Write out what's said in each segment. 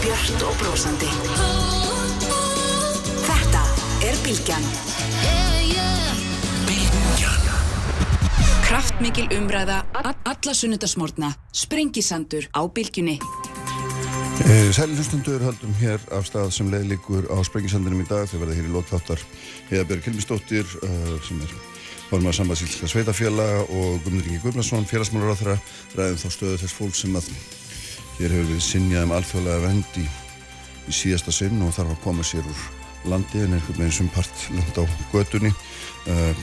björnt og brósandi. Þetta er Bilgjan. Bilgjan. Kraftmikil umræða, alla sunnudasmórna, sprengisandur á Bilgjunni. Eh, Sæli hlustundur höldum hér af stað sem leiðlikur á Sprengisandinum í dag þegar verða hér í lóttáttar Heiðabjörg Kilmistóttir uh, sem er formað sambandsílska sveitafélaga og Guðmundur Ingi Guðbrandsson, félagsmálur á þeirra ræðum þá stöðu þess fólk sem að hér hefur við sinjað um alþjóðlega vend í, síðasta sinn og þarf að koma sér úr landi en einhvern veginn sem part land á götunni uh,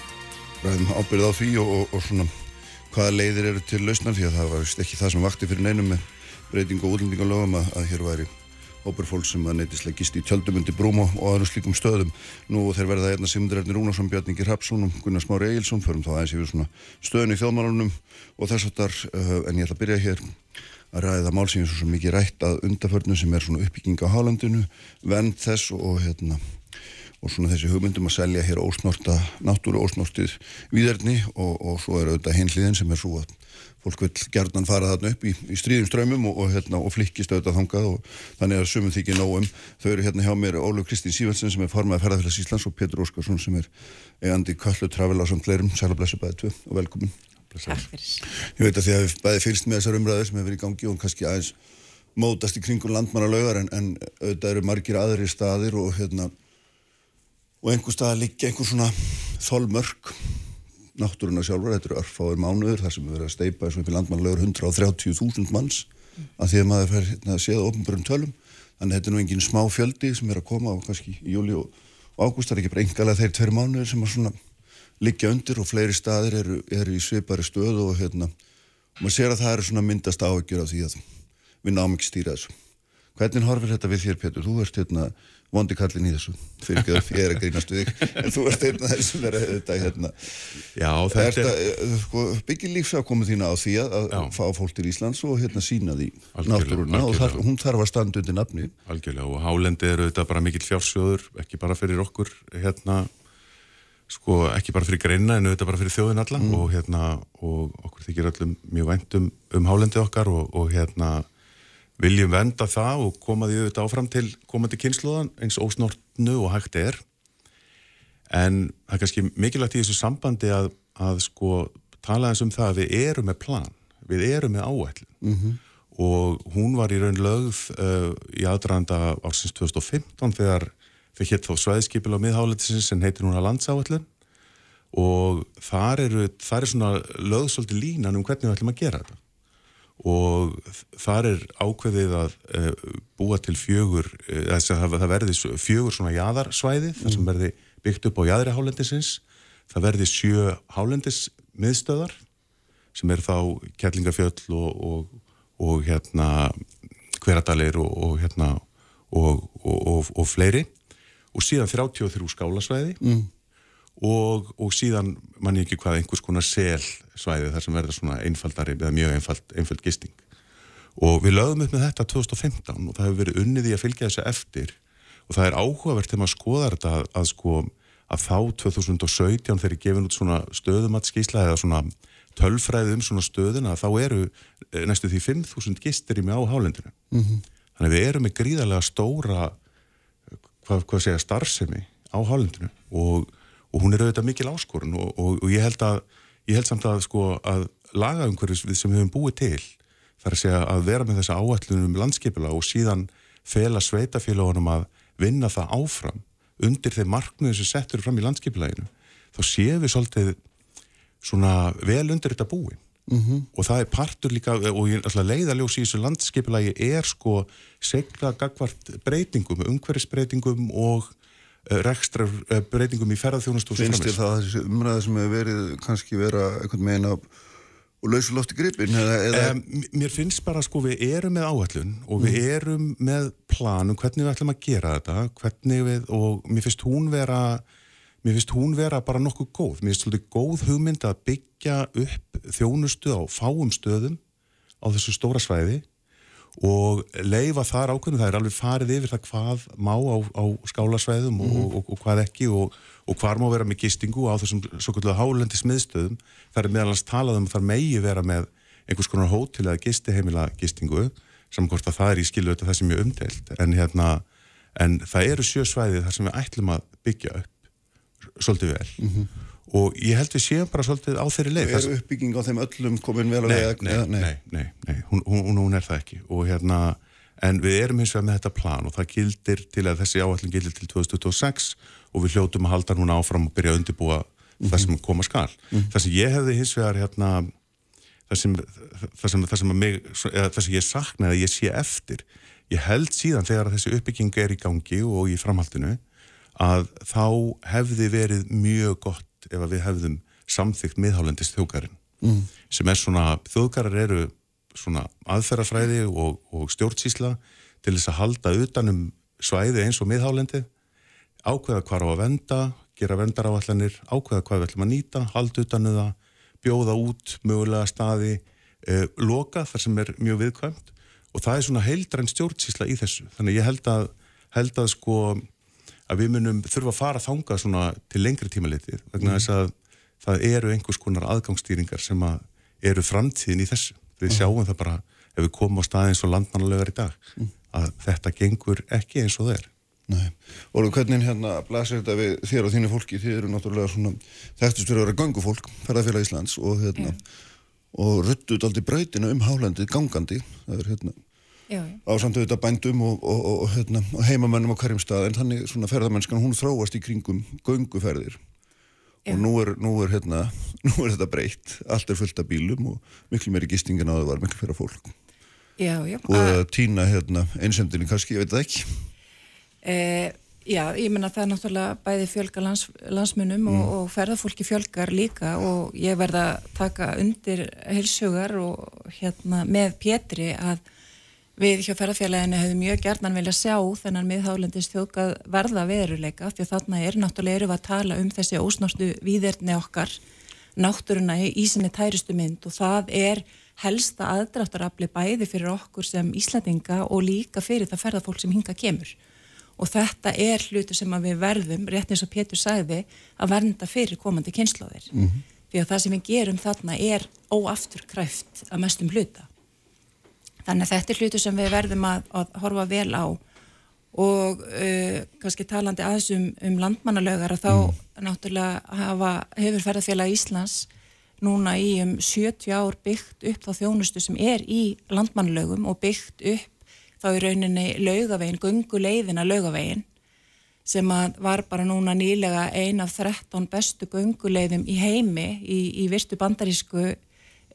ræðum ábyrðið á því og, og, og svona hvaða leiðir eru til lausnar því að það var ekki það sem vakti fyrir neinum með breyting og útlendingalögum að, að hér væri hópur fólk sem að neytislega gist í tjöldumundi brúm og, aðra slíkum stöðum. Nú þeir verða hérna Sigmundur Erni Rúnarsson, Bjarningi Rapsson og Gunnar Smári Egilson, förum þá aðeins yfir svona stöðun í þjóðmálunum og þess að þar, uh, en ég ætla að byrja hér að ræða málsýnum svo mikið rætt að undaförnum sem er svona uppbygging á Hálandinu, vend þess og hérna og svona þessi hugmyndum að selja hér ósnorta náttúru, ósnortið výðarni og, og svo er auðvitað hinliðin sem er svo að fólk vil gerðan fara þarna upp í, í stríðum ströymum og, og, hérna, og flikkist auðvitað þangað og þannig að sumum þykir nógum. Þau eru hérna hjá mér Óluf Kristín Sývelsen sem er formað ferðarfélags Íslands og Petur Óskarsson sem er eigandi Kallu Travel á samt fleirum. Sæla blessu bæði tvö og velkomin. Ég veit að því að við bæði fyrst með þessar umræður sem hefur verið í gangi og kannski aðeins mótast í kringun landmannalaugar en, en auðvitað eru margir aðri staðir og hérna og einhver stað að liggja einhver svona þolmörk náttúruna sjálfur, þetta eru örfáður mánuður þar sem við verðum að steipa eins og upp í landmannlegur 130.000 manns mm. að því að maður fer hérna, að séða ofnbjörnum tölum þannig að þetta er nú engin smá fjöldi sem er að koma á kannski í júli og, og ágúst það er ekki bara engalega þeir tveir mánuður sem að svona liggja undir og fleiri staðir eru, eru í svipari stöð og hérna maður sér að það eru svona myndast áhyggjur af því að við náum ekki stýra þessu. Hvernig horfir þetta við þér Petur? Þú ert hérna vondi kallin í þessu. Fyrir ekki að ég er að grínast við þig en þú ert einn af þessum er þetta hérna. Já, þetta er eh, sko, byggir lífsafkomið þína á því að, að fá fólk til Íslands og hérna sína því náttúruna og þar, hún þarf að standa undir nafni. Algjörlega og Hálendi eru þetta bara mikill fjársjóður ekki bara fyrir okkur hérna sko ekki bara fyrir greina en auðvitað bara fyrir þjóðin alla mm. og hérna og okkur þykir öllum mjög væntum um Hálendi okkar og, og hérna viljum venda það og koma því auðvitað áfram til komandi kynsluðan eins ósnortnu og hægt er en það er kannski mikilvægt í þessu sambandi að, að sko tala eins um það að við erum með plan við erum með áætlun mm -hmm. og hún var í raun lögð uh, í aðdraðanda ársins 2015 þegar þau hétt þá svæðskipil á miðháletisins sem heitir núna landsáætlun og þar eru, þar er svona lögð svolítið línan um hvernig við ætlum að gera þetta og þar er ákveðið að uh, búa til fjögur uh, það, það verði fjögur svona jæðarsvæði mm. þar sem mm. verði byggt upp á jæðri hálendisins það verði sjö hálendismiðstöðar sem er þá Kjellingafjöll og, og, og hérna hveradalir og, og hérna og fleiri og síðan 33 skálasvæði. Mm. Og, og síðan mann ég ekki hvað einhvers konar selsvæði þar sem verður svona einfaldari eða mjög einfald, einfald gisting. Og við lögum upp með þetta 2015 og það hefur verið unnið í að fylgja þessu eftir. Og það er áhugavert þegar maður skoðar þetta að, að sko að þá 2017 þegar ég gefin út svona stöðumatskísla eða svona tölfræði um svona stöðuna þá eru eh, næstu því 5.000 gistir í mig á hálendinu. Mm -hmm. þannig við erum með gríðarlega stóra hvað, hvað segja starfsemi á hálendinu og og hún er auðvitað mikil áskorun og, og, og ég held að ég held samt að sko að laga umhverfis sem við höfum búið til þar að segja að vera með þessa áætlunum landskipila og síðan fela sveitafélagunum að vinna það áfram undir þeir markmiður sem settur fram í landskipilæginu þá séum við svolítið svona vel undir þetta búin mm -hmm. og það er partur líka og ég ætla að leiðaljós í þessu landskipilægi er sko segla gagvart breytingum, umhverfisbreytingum og Eh, rekstra eh, breytingum í ferðarþjónust og svo framins. Finnst þér það að þessi umræða sem hefur verið kannski vera einhvern megin á og lausulofti gripin? Eða, eða... Um, mér finnst bara sko við erum með áhællun og við mm. erum með planum hvernig við ætlum að gera þetta hvernig við og mér finnst hún vera mér finnst hún vera bara nokkuð góð. Mér finnst svolítið góð hugmynd að byggja upp þjónustu á fáum stöðum á þessu stóra svæði og leifa þar ákveðinu, það er alveg farið yfir það hvað má á, á skálasvæðum mm -hmm. og, og, og hvað ekki og, og hvað má vera með gistingu á þessum svo kallega hálendi smiðstöðum. Það er meðalans talað um að það megi vera með einhvers konar hótel eða gistiheimila gistingu saman hvort að það er í skilu þetta það sem ég umdelt en hérna, en það eru sjö svæði þar sem við ætlum að byggja upp svolítið vel mm -hmm. og ég held við séum bara svolítið á þeirri leið Er uppbygging á þeim öllum komin vel að nei, nei, nei, nei, nei, nei, hún, hún, hún er það ekki og hérna en við erum hins vegar með þetta plan og það gildir til að þessi áallin gildir til 2026 og við hljótum að halda núna áfram og byrja að undirbúa mm -hmm. það sem koma skal. Mm -hmm. Það sem ég hefði hins vegar hérna, það sem, það sem, það sem, mig, það sem ég sakna eða ég sé eftir, ég held síðan þegar þessi uppbygging er í gangi og í framhaldinu að þá hefði verið mjög gott ef við hefðum samþygt miðhálendist þjókarinn mm. sem er svona, þjókarar eru svona aðferðafræði og, og stjórnsísla til þess að halda utanum svæði eins og miðhálendi ákveða hvar á að venda gera vendaráallanir, ákveða hvað við ætlum að nýta halda utanu um það, bjóða út mögulega staði eh, loka þar sem er mjög viðkvæmt og það er svona heildræn stjórnsísla í þessu þannig ég held að, held að sko að við munum þurfa að fara að þanga svona til lengri tíma litið vegna mm. þess að það eru einhvers konar aðgangsstýringar sem að eru framtíðin í þessu. Við sjáum það bara ef við komum á staði eins og landmannulegar í dag mm. að þetta gengur ekki eins og það er. Nei, og hvernig hérna blasir þetta við þér og þínu fólki, þið eru náttúrulega svona þekktust fyrir að vera gangufólk ferðarfélag Íslands og hérna og ruttuð aldrei breytina um hálendið gangandi, það er hérna ásamt auðvitað bændum og, og, og, hérna, heimamennum á hverjum stað en þannig svona ferðarmennskan hún þróast í kringum ganguferðir Já. og nú er, nú, er, hérna, nú er þetta breytt allt er fullt af bílum og miklu meiri gistingin á það var miklu fyrir fólk já, já. og að týna hérna, einsendinni kannski, ég veit það ekki eh, Já, ég menna það er náttúrulega bæði fjölga lands, landsmunum mm. og, og ferðarfólki fjölgar líka og ég verða að taka undir heilsugar og hérna með Pétri að Við hjá ferðarfélaginu hefum mjög gerðan vilja sjá þennan miðhálendist þjókað verða veruleika því þarna er náttúrulega eru að tala um þessi ósnástu výðerni okkar náttúruna í sinni tæristu mynd og það er helsta aðdráttarafli bæði fyrir okkur sem Íslandinga og líka fyrir það ferðarfólk sem hinga kemur. Og þetta er hlutu sem við verðum, rétt eins og Pétur sagði, að vernda fyrir komandi kynnslóðir mm -hmm. því að það sem við gerum þarna er óafturkræft að mestum hluta Þannig að þetta er hlutu sem við verðum að, að horfa vel á og uh, kannski talandi aðeins um, um landmannalögar að þá mm. náttúrulega hafa, hefur ferðarfélag Íslands núna í um 70 ár byggt upp þá þjónustu sem er í landmannalögum og byggt upp þá í rauninni lögavegin, gunguleiðina lögavegin sem var bara núna nýlega ein af 13 bestu gunguleiðum í heimi í, í virtu bandarísku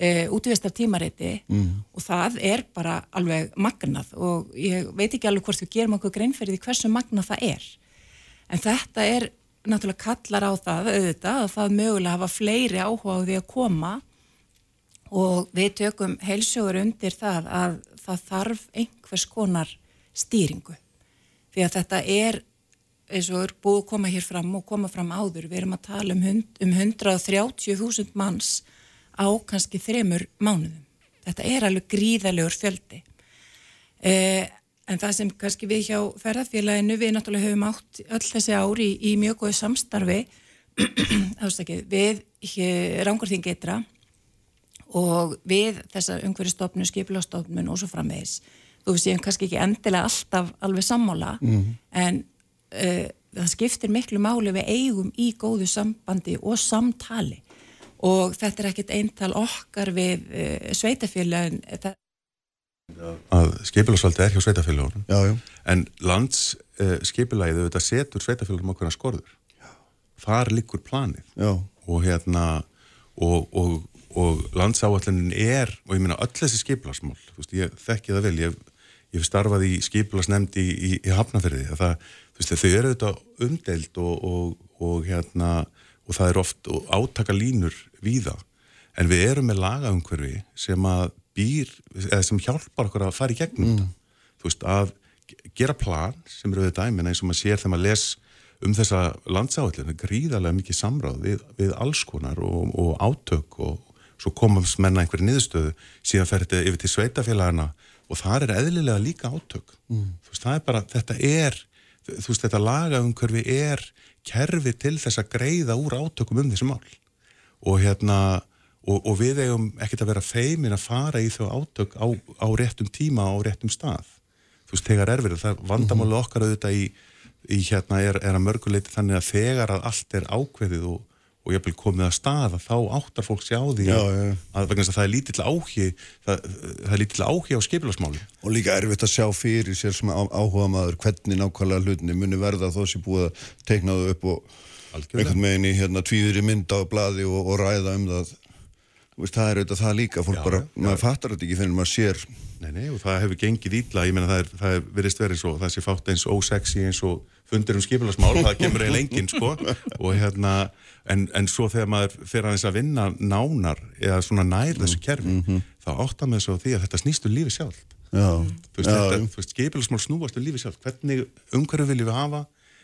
e, útvistar tímariti mm. og það er bara alveg magnað og ég veit ekki alveg hvort við gerum okkur greinferði hversu magnað það er en þetta er náttúrulega kallar á það auðvitað að það mögulega hafa fleiri áhuga á því að koma og við tökum heilsjóður undir það að það þarf einhvers konar stýringu því að þetta er eins og er búið að koma hér fram og koma fram áður, við erum að tala um, hund, um 130.000 manns á kannski þremur mánuðum. Þetta er alveg gríðalegur fjöldi. Eh, en það sem kannski við hjá ferðarfélaginu, við náttúrulega höfum átt öll þessi ári í, í mjög góðu samstarfi við Rangurþing eitra og við þessar umhverjastofnun, skipilastofnun og svo framvegis. Þú hef kannski ekki endilega alltaf alveg sammála, mm. en uh, það skiptir miklu máli við eigum í góðu sambandi og samtali og þetta er ekkit eintal okkar við uh, sveitafélagin að skipilagsvaldi er hjá sveitafélagunum en lands uh, skipilagið þetta setur sveitafélagum okkur að skorður. Já. þar likur planið. Já. og hérna og, og, og landsáallunin er og ég minna öll þessi skipilagsmál ég þekki það vel, ég, ég starfaði í skipilagsnemnd í, í, í Hafnafjörði það, veist, þau eru þetta umdelt og, og hérna og það er oft átaka línur víða, en við erum með lagaumhverfi sem að býr, eða sem hjálpar okkur að fara í gegnum mm. þú veist, að gera plan sem eru við dæmin eins og maður sér þegar maður les um þessa landsáallinu gríðarlega mikið samráð við, við alls konar og, og átök og svo komast menna einhverju niðurstöðu síðan fer þetta yfir til sveitafélagana og það er eðlilega líka átök mm. þú veist, það er bara, þetta er þú veist, þetta lagaumhverfi er kerfi til þess að greiða úr átökum um þessu mál. Og hérna og, og við eigum ekkert að vera feimin að fara í þau átök á, á réttum tíma á réttum stað. Þú veist, þegar er verið, það vandamáli okkar auðvitað í, í hérna er, er að mörguleiti þannig að þegar að allt er ákveðið og, og ég vil komið að staða þá áttar fólk sér á því Já, að, já. að vegna þess að það er lítill áhugi það, það er lítill áhugi á skipilagsmáli Og líka erfitt að sjá fyrir sér sem áhuga maður hvernig nákvæmlega hlutinni muni verða þó sem búið að teikna það upp og Algjörlega. einhvern veginn í hérna tvíður í mynd á bladi og, og ræða um það veist, það er auðvitað það líka, fólk Já, bara, já. maður fattar þetta ekki fyrir maður sér Nei, nei, og það hefur gengið ítla, ég meina það er, það er verið verið svo, það sé fátt eins ósexy eins og fundur um skipilagsmál, það kemur eiginlega enginn, sko, og hérna, en, en svo þegar maður fyrir aðeins að vinna nánar eða svona nær þessu kerfi, þá áttar maður svo á því að þetta snýst um lífi sjálf. Já, Þú veist, já, þetta, þú veist, skipilagsmál snúast um lífi sjálf, hvernig umhverju viljum við hafa,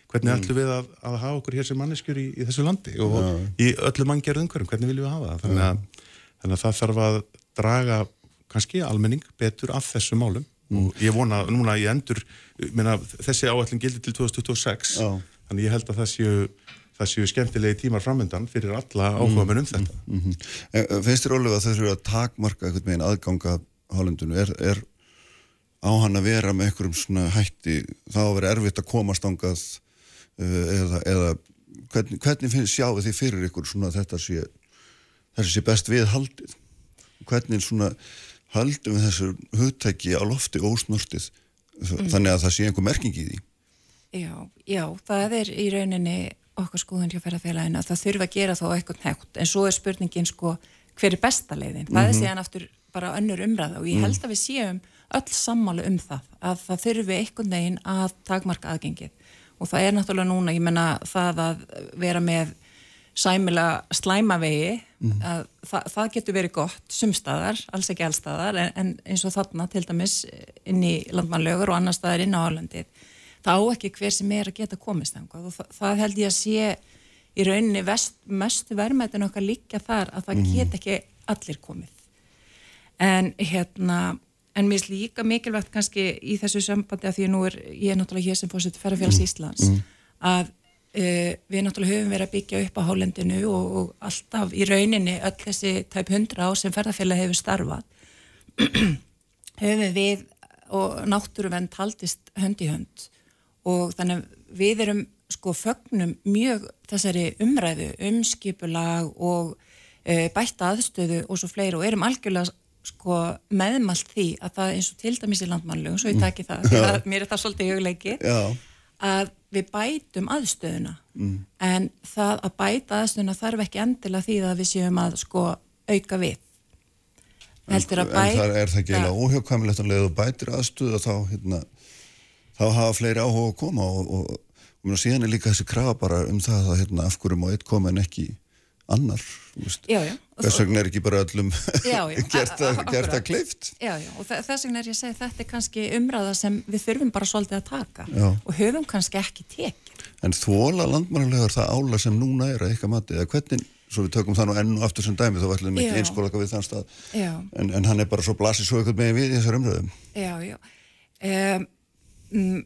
hvernig ætlum við að, að hafa okkur hér sem manneskjur í, í þessu landi og í öllu manngerð umhverjum, hvernig viljum við hafa það, þannig að, þannig að það þarf að draga kannski almenning betur af þessu málum. Og ég vona núna ég endur meina, þessi áætlun gildi til 2026 Já. þannig ég held að það séu það séu skemmtilegi tímar framöndan fyrir alla áhuga um þetta. mm -hmm. Finnst þér Ólið að þau þurfa að takmarka einhvern veginn aðganga hálendinu? Er, er á hann að vera með einhverjum svona hætti? Þá að vera erfitt að komast ángað uh, eða, eða hvernig, hvernig finnst sjáu því fyrir ykkur svona þetta sé þessi sé best við haldið hvernig svona haldum við þessu hugtæki á lofti ósnortið þannig að það sé einhver merking í því? Já, já, það er í rauninni okkar skoðun hjá ferðarfélaginu að það þurfa að gera þá eitthvað nekt en svo er spurningin sko hver er besta leiðin? Það er síðan aftur bara önnur umræða og ég held að við séum öll sammálu um það að það þurfi eitthvað negin að takmarka aðgengið. Og það er náttúrulega núna, ég menna það að vera með sæmilega slæmavegi að það, það getur verið gott sumstaðar, alls ekki allstaðar en, en eins og þarna til dæmis inn í landmannlögur og annar staðar inn á Álandið það á ekki hver sem er að geta komist og það, það held ég að sé í rauninni vest, mestu verðmættin okkar líka þar að það get ekki allir komið. En hérna en mér er líka mikilvægt kannski í þessu sambandi að því að nú er ég er náttúrulega hér sem fórsett ferðarfélags Íslands að uh, við náttúrulega höfum verið að byggja upp á hálendinu og, og alltaf í rauninni öll þessi tæp hundra á sem ferðarfélag hefur starfað höfum við og náttúruvend haldist hönd í hönd og þannig að við erum sko fögnum mjög þessari umræðu, umskipulag og e, bætta aðstöðu og svo fleiri og erum algjörlega sko meðmalt því að það eins og til dæmis í landmannlögum, svo ég taki það, því að mér er það svolítið hugleiki, Já, að við bætum aðstöðuna. En það að bæta aðstöðuna þarf ekki endilega því að við séum að sko auka við. Heldur að en það er það ekki eiginlega óhjókvæmilegt að leiða bætir aðstuða þá, hérna, þá hafa fleiri áhuga að koma og, og, og myrna, síðan er líka þessi krafa bara um það að hérna, af hverju má eitt koma en ekki annar þess vegna er ekki bara öllum Já, já, gert, að, kleift. Já, já, og þe- þess vegna er ég að segja þetta er kannski umræða sem við þurfum bara svolítið að taka Já. og höfum kannski ekki tekið. en þóla landmannlegar það ála sem núna er að eitthvað mati? Eða hvernig, svo við tökum það nú enn og aftur sem dæmi þá ætlum við ekki einskólaka við þann stað. En, en hann er bara svo blasið svo eitthvað með við í þessar umröðum já, já. Um, mm,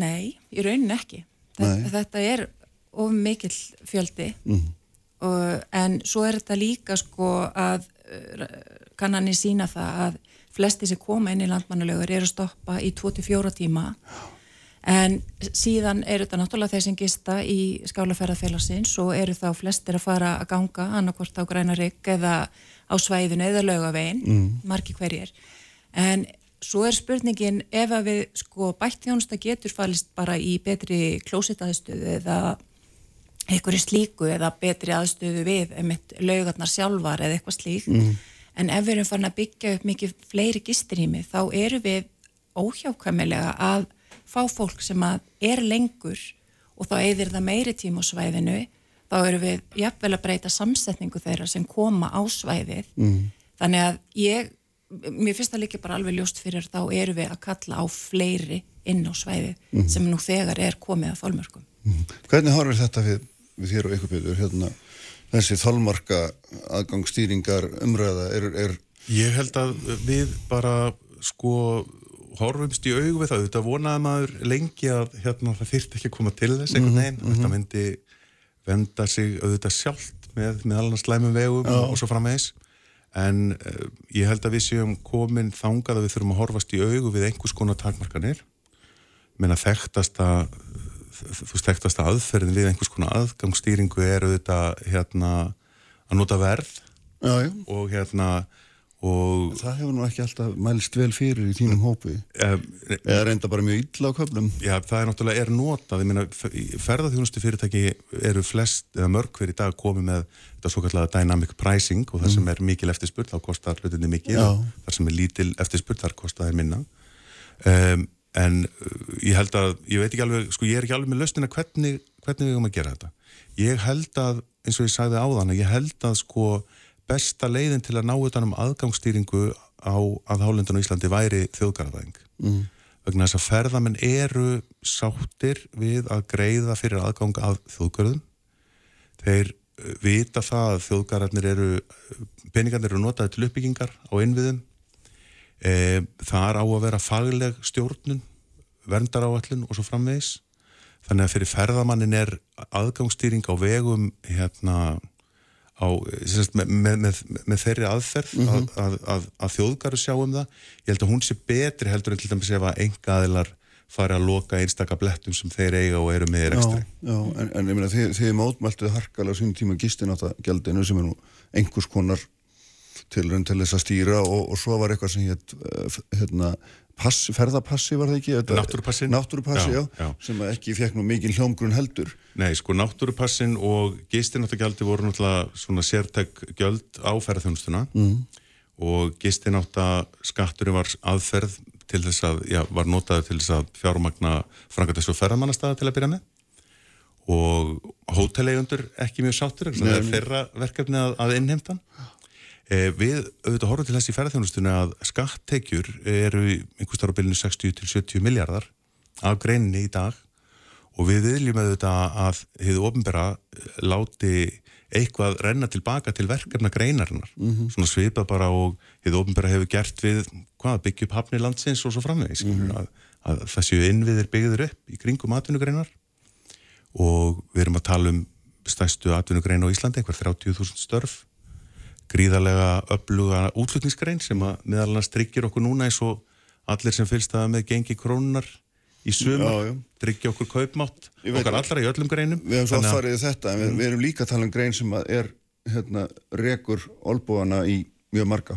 nei, í rauninni ekki. Þetta, þetta er of mikill fjöldi Mhm. og, en svo er þetta líka sko að uh, kannanir sína það að flesti sem koma inn í landmannulögur eru að stoppa í 24 tíma en síðan eru þetta náttúrulega þeir sem gista í skálaferðarfélagsins og eru þá flestir að fara að ganga annarkvort á græna rigg eða á svæðinu eða laugavegin, mm. margi hverjir en svo er spurningin ef að við sko bætt þjónusta getur falist bara í betri klósitaðstöðu eða einhverju slíku eða betri aðstöðu við einmitt laugarnar sjálfar eða eitthvað slíkt. En ef við erum farin að byggja upp mikið fleiri gistirými þá eru við óhjákvæmilega að fá fólk sem að er lengur og þá eðir það meiri tíma á svæðinu. Þá eru við jafnvel að breyta samsetningu þeirra sem koma á svæðið. Mm. þannig að ég mér finnst það líka bara alveg ljóst fyrir þá eru við að kalla á fleiri inn á svæðið sem nú þegar er komið að þólmörkum Hvernig horfir þetta við, við þér og ykkur byrður hérna, þessi þolmarka aðgangsstýringar umræða er, er Ég held að við bara sko horfumst í aug við það, þetta vonaði maður lengi að hérna það þyrfti ekki að koma til þess einhvern veginn, mm þetta myndi venda sig auðvitað sjálft með, með allan slæmum vegum og svo framvegis en uh, ég held að við séum komin þangað að við þurfum að horfast í augu við einhvers konar takmarkanir menna þekktasta þú veist þekktasta aðferðin við einhvers konar aðgangsstýringu er auðvitað hérna að nota verð já, já. og hérna og það hefur nú ekki alltaf mælst vel fyrir í þínum hópi. Um, eða reynda bara mjög illa á köflum. Já, það er náttúrulega er notað, ferðarþjónustu fyrirtæki eru flest eða mörg hver í dag komið með þetta svo kallega dynamic pricing og það sem er mikil eftirspurt, þá kostar hlutinni og það sem er lítil eftirspurt, þar kostar þeir minna. Um, en uh, ég held að, ég veit ekki alveg sko ég er ekki alveg með lausnina hvernig, hvernig við erum að gera þetta. Ég held að, eins og ég sagði áðan ég held að sko besta leiðin til að ná utanum aðgangsstýringu á aðhálendun á Íslandi væri þjóðgarðaðing mm. vegna þess að ferðamenn eru sáttir við að greiða fyrir aðgang af þjóðgarðum. Þeir uh, vita það að þjóðgarðarnir eru peningarnir eru notaði til uppbyggingar á innviðum. E, það er á að vera fagleg stjórnun verndaráallun og svo framvegis. Þannig að fyrir ferðamannin er aðgangsstýring á vegum hérna á, sérst, með, með, með, með þeirri aðferð mm -hmm. að, að, að þjóðgaru sjá um það ég held að hún sé betri heldur en til dæmis ef að enga aðilar fari að loka einstaka blettum sem þeir eiga og eru með rekstri Já, en, en ég meina þið, þið mótmæltuð harkalega sín tíma gistináttagjaldinu sem er nú einhvers konar til, til þess að stýra og, og svo var eitthvað sem hétt hérna, pass, ferðapassi var það ekki? Náttúrupassin. Náttúrupassi, já, já, já, sem ekki fekk nú mikið hljómgrunn heldur. Nei, sko, náttúrupassin og gistináttagjaldi voru náttúrulega svona sértæk gjöld á ferðarþjónustuna mm. og gistináttaskatturinn var aðferð til þess að, já, var notaður til þess að fjármagna frangatess og ferðarmannastæða til að byrja með. Og hóteleigundur ekki mjög sáttur, það er þeirra verkefni að, að innheimtan Eh, við auðvitað horfum til þess í ferðarþjónustunni að skattekjur eru einhvers þar á bylunu 60 til 70 miljardar af greininni í dag. Og við viljum auðvitað að hefðu ofinbera láti eitthvað renna tilbaka til verkefna greinarinnar. Mm -hmm. svona svipa bara og hefðu ofinbera hefur gert við hvað byggja upp hafni landsins og svo framvegis. Mm -hmm. að, að þessu innviðir byggður upp í kringum atvinnugreinar. Og við erum að tala um stæstu atvinnugrein á Íslandi, einhver 30.000 störf gríðarlega öfluga útflutningsgrein sem að meðal annars tryggir okkur núna eins og allir sem fylgst það með gengi krónunar í sumar, tryggja okkur kaupmátt okkar allra í öllum greinum. Við hefum svo að farið þetta, en við, við erum líka að tala um grein sem er hérna, rekur olbúana í mjög marga.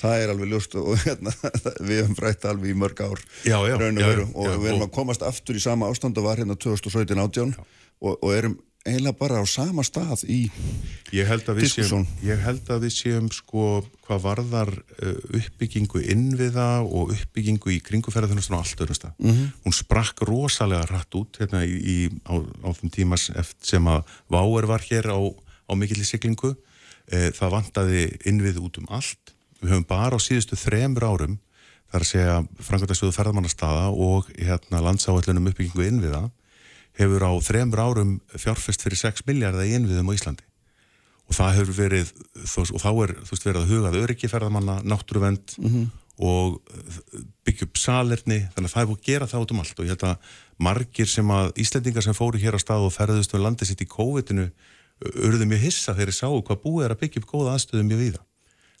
Það er alveg ljóst og hérna, við hefum frætt alveg í mörg ár já, já, og, já, og við erum að komast aftur í sama ástand og var hérna 2017-18 og, og erum eiginlega bara á sama stað í ég held að við séum sko hvað varðar uppbyggingu innviða og uppbyggingu í kringuferðarþjónustun á allt öðrum stað. Mm -hmm. hún sprakk rosalega rætt út hérna í, í, á, á þeim tímas sem að Váer var hér á, á mikill í siglingu e, það vantaði innvið út um allt. Við höfum bara á síðustu þremur árum þar að segja Frankværtarsjóðu ferðarmannastada og hérna landsáallunum uppbyggingu innviða hefur á þremur árum fjárfest fyrir 6 miljardar í innviðum á Íslandi. Og það hefur verið og þá er þú veist verið að hugað öryggiferðamanna, náttúruvend mm -hmm. og byggja upp salerni þannig að það búið að gera það út um allt. Og ég held að margir sem að Íslandingar sem fóru hér á stað og ferðust með landið sitt í COVID-inu urðu mjög hissa þegar ég sáu hvað búið er að byggja upp góða aðstöðum mjög víða.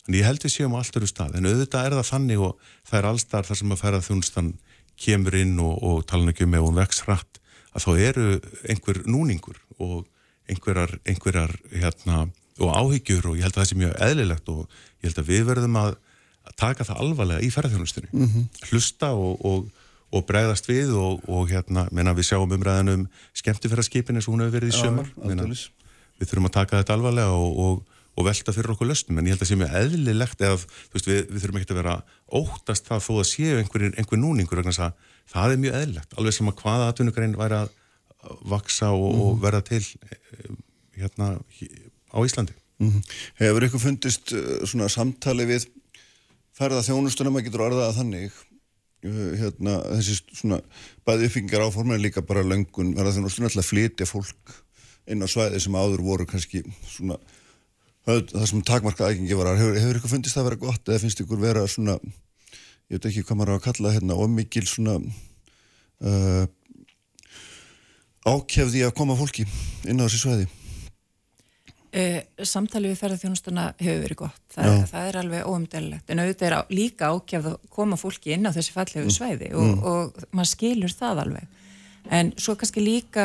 Þannig ég held við séum á allt öru stað. En auðvitað er það þannig og það er allstar þar sem að ferða þjónustan kemur inn og, og tala um ekki með og vex hratt að þá eru einhver núningur og einhverjar, einhverjar hérna, og áhyggjur og ég held að það sé mjög eðlilegt og ég held að við verðum að, að taka það alvarlega í ferðarþjónustunni mm -hmm. hlusta og, og, og bregðast við og, og hérna, menna við sjáum umræðanum skemmtifæraskipin eins og hún hefur verið í sömur við þurfum að taka þetta alvarlega og og velta fyrir okkur löstum, en ég held að sé mjög eðlilegt eða veist, við, við þurfum ekki að vera óttast það þó að séu einhver, einhver núningur það er mjög eðlilegt, alveg sem að hvaða atvinnugrein væri að vaksa og, mm. og verða til hérna á Íslandi mm -hmm. Hefur ykkur fundist svona samtali við ferða þjónustunum að getur orðaða þannig hérna þessi svona bæði uppbyggingar áforma en líka bara löngun ferða þjónustunum alltaf flytja fólk inn á svæði sem áður voru kannski svona það sem takmarka ægengi var hefur, hefur ykkur fundist það að vera gott eða finnst ykkur vera svona ég veit ekki hvað maður á að kalla hérna ómikil svona uh, ákjafði að koma fólki inn á þessi sveiði Uh, samtalið við ferðarþjónustuna hefur verið gott, Þa, það er alveg óumdelilegt en auðvitað er á, líka ákjafð að koma fólki inn á þessi fallegu Mm. svæði og, og maður skilur það alveg. En svo kannski líka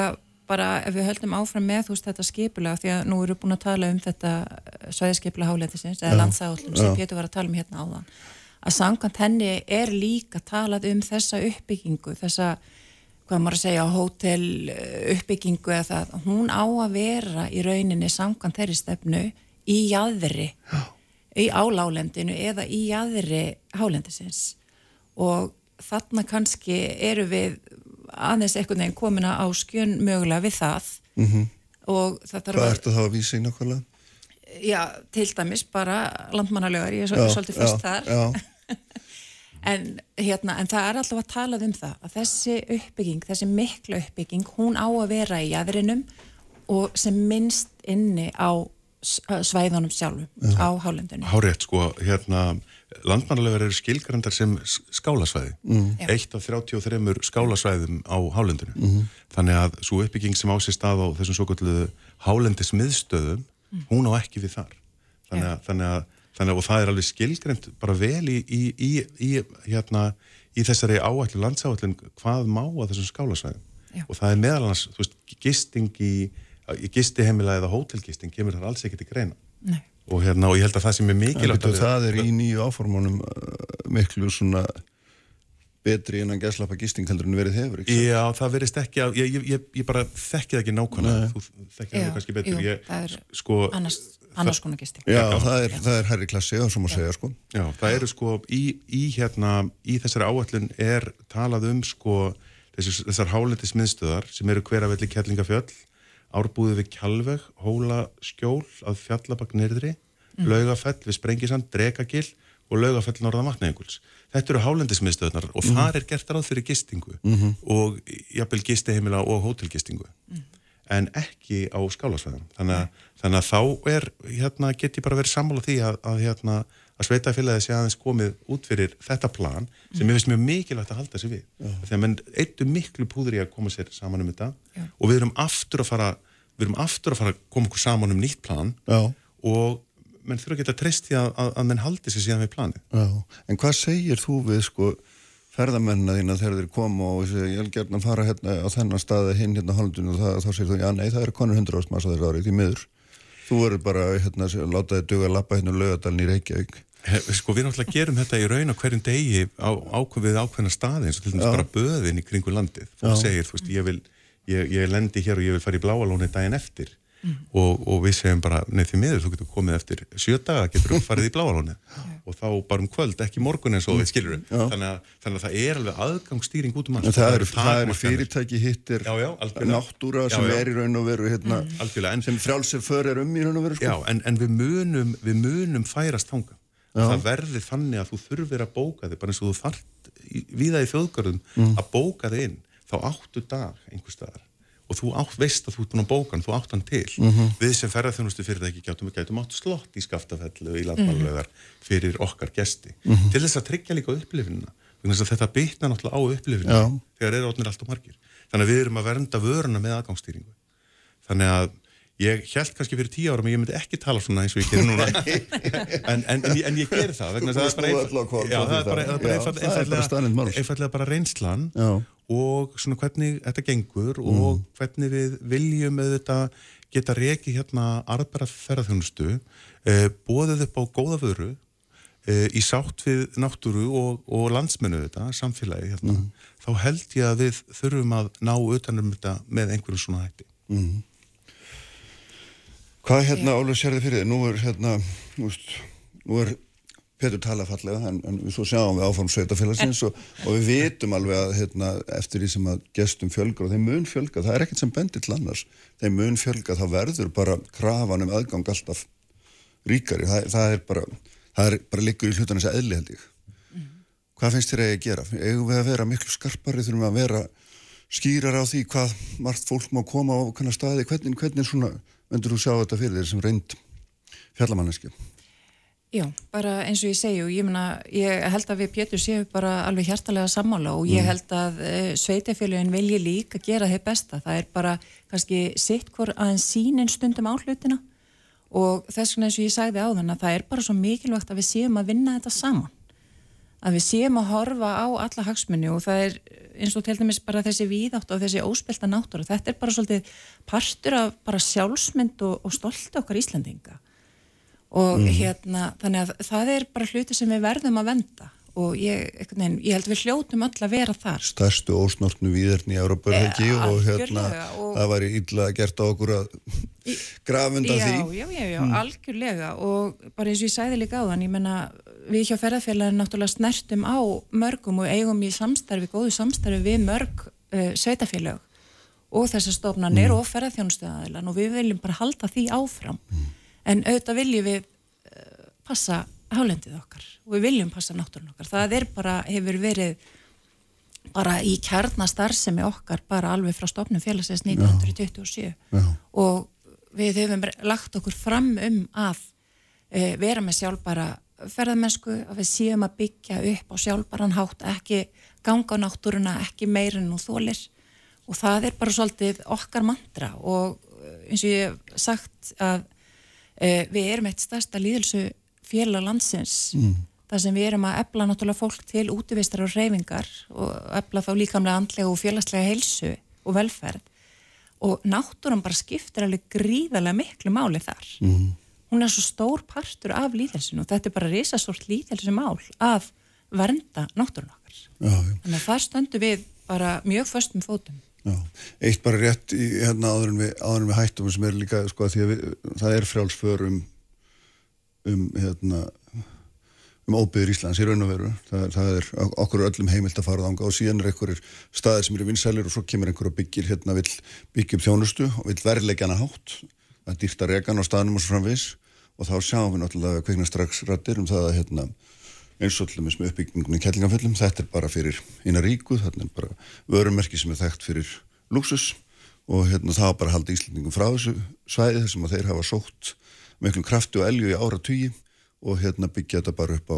bara ef við höldum áfram með þú veist þetta skipulega því að nú við búin að tala um þetta svæðiskipula hálendisins eða landsállum sem Pétur var að tala um hérna áðan að samkvæmt henni er líka talað um þessa uppbyggingu þessa hvað maður að segja, hótel uppbyggingu eða það, hún á að vera í rauninni samkvæmt þeirri stefnu í jæðri í álálendinu eða í jæðri hálendisins. Og þarna kannski eru við aðeins einhvern veginn komina á skjön mögulega við það. -hmm. og það þarf Hvað að ertu þá að vísa í nákvæmlega? já, til dæmis bara landmannalegar, ég er svo- svolítið fyrst þar. Já, En, hérna, en það er alltaf að tala um það að þessi uppbygging, þessi mikla uppbygging hún á að vera í jæðrinum og sem minnst inni á svæðunum sjálfum á hálendinu. Hárétt, sko, hérna, landmannalegar eru skilgrandar sem skálasvæði. Mm. Eitt af 33 skálasvæðum á hálendinu. Mm. Þannig að svo uppbygging sem á sér stað á þessum svo kallu hálendismiðstöðum, hún á ekki við þar. Þannig að, þannig að, þannig að það er alveg skilgrend bara vel í, í, í, í, hérna, í þessari áætlu landsáætlun hvað má að þessum skálasvæðum. Og það er meðal annars, þú veist, gisting í, í gistiheimila eða hótelgisting kemur þar alls ekki til greina Nei. og, hérna, og ég held að það sem er mikilvægt betur, að við- það er í nýju áformunum uh, miklu svona betri innan gæslappa gisting heldur en verið hefur? Já, það verist ekki að, ég, ég, ég, bara þekki það ekki nákvæmlega, þú þekkir Já, það kannski betur jú, ég, það er sko, Annars, annars konar gisting. Já, það er, það er herri klassi, það sem að segja, sko. já, það eru sko í, í hérna, í þessari áætlun er talað um sko þessar, þessar hálendis miðstöðar sem eru hveravelli Kjellingafjöll, árbúði við Kjálveg, Hóla Skjól að Fjallabak nyrðri, mm. Laugafell við Sprengisand, Drekagil og Laugafell norðan vatnaenguls. Þetta eru hálendismiðstöðnar og þar er gert ráð fyrir gistingu -hmm. og jafnvel gistiheimila og hótelgistingu en ekki á skálasvæðum þannig þannig að þá er hérna, get ég bara verið sammála því að, að, hérna, að sveitafélagi sé aðeins komið út fyrir þetta plan sem ég finnst mjög mikilvægt að halda sig við. Þegar menn eittu miklu púður í að koma sér saman um þetta Já. og við erum aftur að fara við erum aftur að fara að koma okkur saman um nýtt plan Já, og menn þurfa að treyst því að, að, að menn haldi sér síðan við planið. Já. En hvað segir þú við, sko, ferðamennina þína þegar þeir koma og segja, ég vil gerna fara hérna á þennan staði hinn hérna hálfundinu og það, þá segir þú, já, nei, það eru konur hundra ást massa þessu árið, því miður. Þú verður bara, hérna, að láta þið duga að lappa hérna lögadalinn í Reykjavík. Sko við náttúrulega gerum þetta í raun á hverjum degi á, ákveð ákveðna staði eins og til dæmis bara böðin í kringu landið. Fólk segir, þú veist, ég vil, ég, ég lendi hér og ég vil fara í bláalóni daginn eftir og, og við segjum bara, neð því miður, þú getur komið eftir sjö daga, getur þú farið í bláalóni og þá bara um kvöld, ekki morgun eins og við skilur þannig, að- þannig að það er alveg aðgangsstýring út um alls. En það það eru takmarkanir. fyrirtæki hittir Já, já, náttúra sem já. er í raun og veru hérna, Algjörlega, en sem frjálsir för er um í raun og veru sko. Já, en, en við, munum, við munum færast þanga. Það verði þannig að þú þurfir að bóka þig, bara eins og þú þart í, viða í þjóðgarðum að bóka þig inn, þá áttu dag einhver staðar og þú átt, veist að þú ert búin að bóka hann, þú átt hann til. Við sem ferðarþjónustu fyrirtæki gætum, gætum átt slott í skaftafellu í landmannlögar fyrir okkar gesti. Til þess að tryggja líka að þetta bytna náttúrulega á upplifinina Já. þegar eru átnir allt og margir. Þannig að við erum að vernda vöruna með aðgangsstýringu. Þannig að ég held kannski fyrir tíu árum að ég myndi ekki tala svona eins og ég gerir núna en, en, en, en ég ger það það er bara er því bara, er er reynslan Já. Og svona hvernig þetta gengur og hvernig við viljum auðvitað geta reki hérna arbæra ferðarþjónustu eh, bóðið upp á góða vöru eh, í sátt við náttúru og, og landsmennu þetta, samfélagi hérna, þá held ég að við þurfum að ná utanum þetta með einhverjum svona hætti. Hvað hérna, Ólaf, sér þið fyrir? Nú er hérna, veist, nú er Petur talað fallega, en, en svo sjáum við áfram sveitafélagsins og, og við vitum alveg að hérna, eftir því sem að gestum fjölgar og þeim mun fjölga, það er ekkert sem bendir til annars, þeim mun fjölga, það verður bara krafan um aðgang alltaf ríkari, það, það er bara, það er bara liggur í hlutan þess að eðli held ég. Hvað finnst þér að gera? Eigum við að vera miklu skarpari, þurfum að vera skýrar á því hvað margt fólk má koma á hvernig staði, hvernig, hvernig svona vendur þú sjá þetta fyrir þér sem reynd fjallamanneski? Já, bara eins og ég segi og ég, meina, ég held að við Pétur séum bara alveg hjartalega sammála og ég held að e, sveitafélagin vilji líka gera þeir besta. Það er bara kannski sitt hvort aðeins sínin stundum á hlutina og þess vegna eins og ég sagði á þann að það er bara svo mikilvægt að við séum að vinna þetta saman. Að við séum að horfa á alla hagsmunni og það er eins og til dæmis bara þessi víðátt og þessi óspelta náttúru þetta er bara svolítið partur af bara sjálfsmynd og, og stolti okkar Íslandinga og mm. hérna þannig að það er bara hluti sem við verðum að venda og ég, veginn, ég held við hljótum öll að vera þar Stærstu ósnortnu víðerni í Európa-helgi e, og hérna og... það væri illa gert á okkur að grafunda já, því Já, já, já, mm. algjörlega og bara eins og ég sæði líka á þann, ég menna við hjá ferðarfélagin náttúrulega snertum á mörgum og eigum í samstarfi, góðu samstarfi við mörg uh, sveitafélag og þessar stofnanir mm. og ferðarþjónustöðaðilan og við viljum bara halda því áfram mm. En auðvitað viljum við uh, passa hálendið okkar og við viljum passa náttúrun okkar. Það er bara, hefur verið bara í kjarnastarðsemi okkar bara alveg frá stopnum félagsins 1927 Já. og við hefum lagt okkur fram um að e, vera með sjálfbara ferðamennsku, að við séum að byggja upp á sjálfbaran hátt, ekki ganga á náttúruna, ekki meirinn og þólir og það er bara svolítið okkar mandra og eins og ég hef sagt að e, við erum eitt stærsta líðelsu félag landsins mm. þar sem við erum að epla náttúrulega fólk til útvistar og reyfingar og epla þá líkamlega andlega og félagslega heilsu og velferð og náttúrum bara skiptir alveg gríðarlega miklu máli þar mm. hún er svo stór partur af líðhelsinu og þetta er bara risastórt líðhelsu mál að vernda náttúrun okkar já, já. þannig að það stöndu við bara mjög föstum fótum Já, eitt bara rétt í hérna áður en við, áður en við hættum sem er líka sko að því að við, það er frjálsförum um hérna um óbyður Íslands í raun og veru. Það, það er okkur öllum heimilt að fara þánga og síðan er einhverjir staðir sem eru vinsælir og svo kemur einhver og byggir hérna vill byggja upp þjónustu og vill verðlegjana hátt að regan á staðnum og svo framvis og þá sjáum við náttúrulega kveikna strax rættir um það að hérna eins og allir með uppbyggingunni kellingaföllum þetta er bara fyrir eina ríku þetta er bara vörumerki sem er þekkt fyrir luxus og hérna það er bara að halda Íslandingum frá þessu svæði þessum að þeir hafa sótt miklum krafti og elju í ára tugi og hérna byggja þetta bara upp á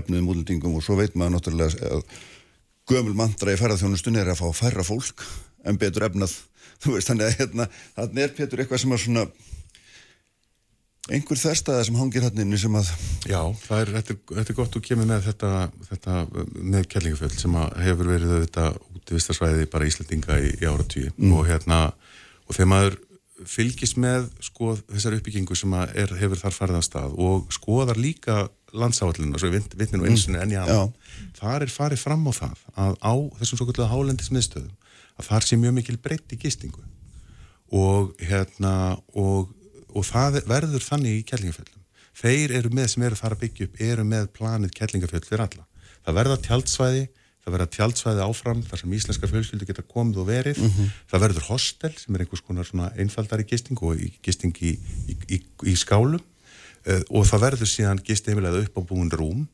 efniðum útlendingum og svo veit maður náttúrulega að gömul mandra í ferðarþjónustunni er að fá færra fólk en betur efnað. Þú veist þannig að hérna þannig er Petur eitthvað sem að svona einhver þerstaða sem hangir hann inni sem að Já, það er, þetta, þetta er gott að kemur með þetta, þetta með kellingafjöld sem hefur verið þetta útvistarsvæði bara Íslandinga í, í ára tugi mm. og hérna og þegar maður fylgist með sko, þessar uppbyggingu sem er, hefur þar farið að stað og skoðar líka landsáallinu, svo við vittnum nú einsinu enn í aðan, þar er farið fram á það að á þessum svo kallega hálendismiðstöðum að þar sé mjög mikil breytt í gistingu. Og hérna og, og það verður þannig í kellingafjöldum. Þeir eru með sem eru þar að byggja upp, eru með planið kellingafjöld fyrir alla. Það verða tjaldsvæði það verða tjaldsvæði áfram þar sem íslenska fjölskyldu geta komið og verið mm -hmm. það verður hostel sem er einhvers konar einfaldari gisting og gisting í, í, í, í skálum uh, og það verður síðan gisteimilega upp á búin rúm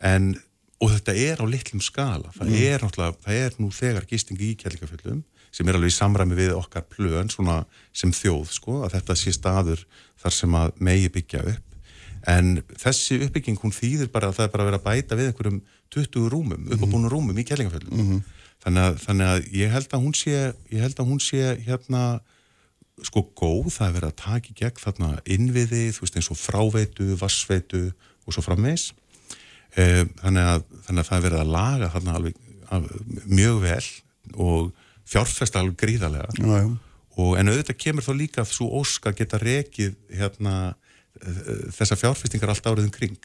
en og þetta er á litlum skala það mm. er það er nú þegar gisting í kjælingafjöldum sem er alveg í samræmi við okkar plön svona sem þjóð sko að þetta sé staður þar sem að megi byggja upp. En þessi uppbygging hún þýðir bara að það er bara að vera að bæta við einhverjum 20 rúmum, uppábúinu rúmum í kellingaföllum mm -hmm. þannig, þannig að ég held að hún sé ég held að hún sé hérna sko góð, það er verið að taka í gegn þarna innviði, þú veist eins og fráveitu, vassveitu og svo frammeins e, þannig, að, þannig að það er verið að laga þarna alveg af, mjög vel og fjárfesta alveg gríðarlega já, já. Og, en auðvitað kemur þá líka svo ósk að geta rekið hérna þessar fjárfestingar allt áriðum kring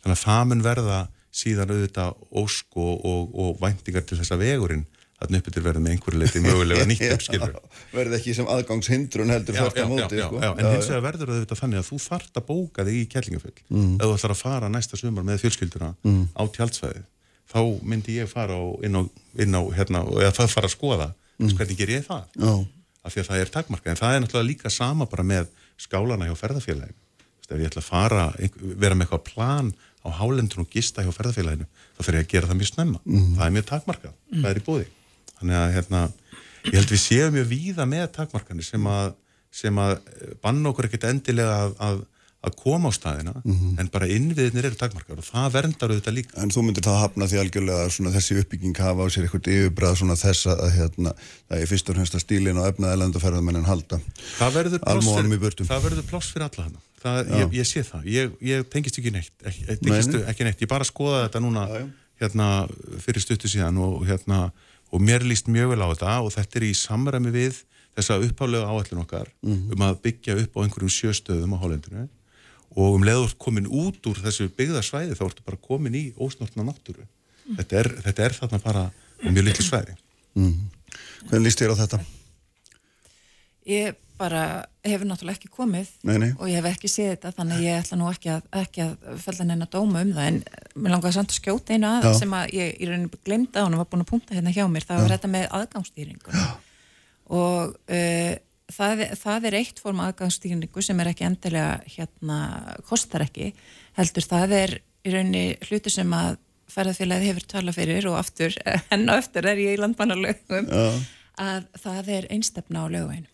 þannig að það mun verða síðan auðvitað ósk og, og, og væntingar til þessa vegurinn að uppbyttir verða með einhverju leiti mögulega nýtt uppskilur verði ekki sem aðgangshindrun heldur já, já, móti, já, sko. en hins vegar verður auðvitað þannig að þú þart að bóka þig í kellingaföll mm. ef þú ætlar að fara næsta sumar með fjölskylduna mm. á tjálsvæði þá myndi ég fara inn á, inn á hérna, eða það fara að skoða mm. hvernig ger ég það? Af því að það er takmarka, en það er náttúrulega líka sama bara með skálana hjá ferðarfélagin ef ég ætla að fara, vera með eitthvað plan á hálendun og gista hjá ferðarfélaginu þá fyrir ég að gera það mjög snemma. Mm. það er mjög takmarkað, mm. það er í búði þannig að hérna, ég held við séum mjög víða með takmarkanir sem að, sem að banna okkur ekkert endilega að, að, að koma á staðina en bara innviðinir eru takmarkar og það verndar auðvitað líka En þú myndir það hafna því algjörlega að þessi uppbygging hafa á sér eitthvað yfirbræð svona þess að hérna, það er fyrst og fremst að stílin og efnaði landaferðamennin halda. það verður pláss fyrir, fyrir alla hana það, ég, ég sé það, ég, ég tengist ekki neitt ekki, ekki, Nei. ekki neitt, ég bara skoða þetta núna Já, já. hérna fyrir stuttu síðan og hérna og mér líst mjög vel á þetta og þetta er í samræmi við þessa upphálega áætlun okkar Mhm. um að byggja upp á einhverjum sjöstöðum á hálendinu og um leður komin út úr þessu byggðarsvæði þá ertu bara komin í ósnortna náttúru. Þetta, er, þetta er þarna bara mjög litlu svæði. Hvernig líst þér á þetta? Ég bara hefur náttúrulega ekki komið Nei, nei. og ég hef ekki séð þetta þannig að ég ætla nú ekki að, ekki að fella neina dóma um það. En mér langaði samt að skjóta einu að Já. sem að ég í rauninni glemda og hún var búin að punta hérna hjá mér. Það var þetta með aðgangsstýringu og uh, það, það er eitt form aðgangsstýringu sem er ekki endilega hérna kostar ekki heldur það er í rauninni hluti sem að ferðarfélagið hefur talað fyrir og aftur, enn og aftur er ég í landmannalögum að það er einstefna á lögveinu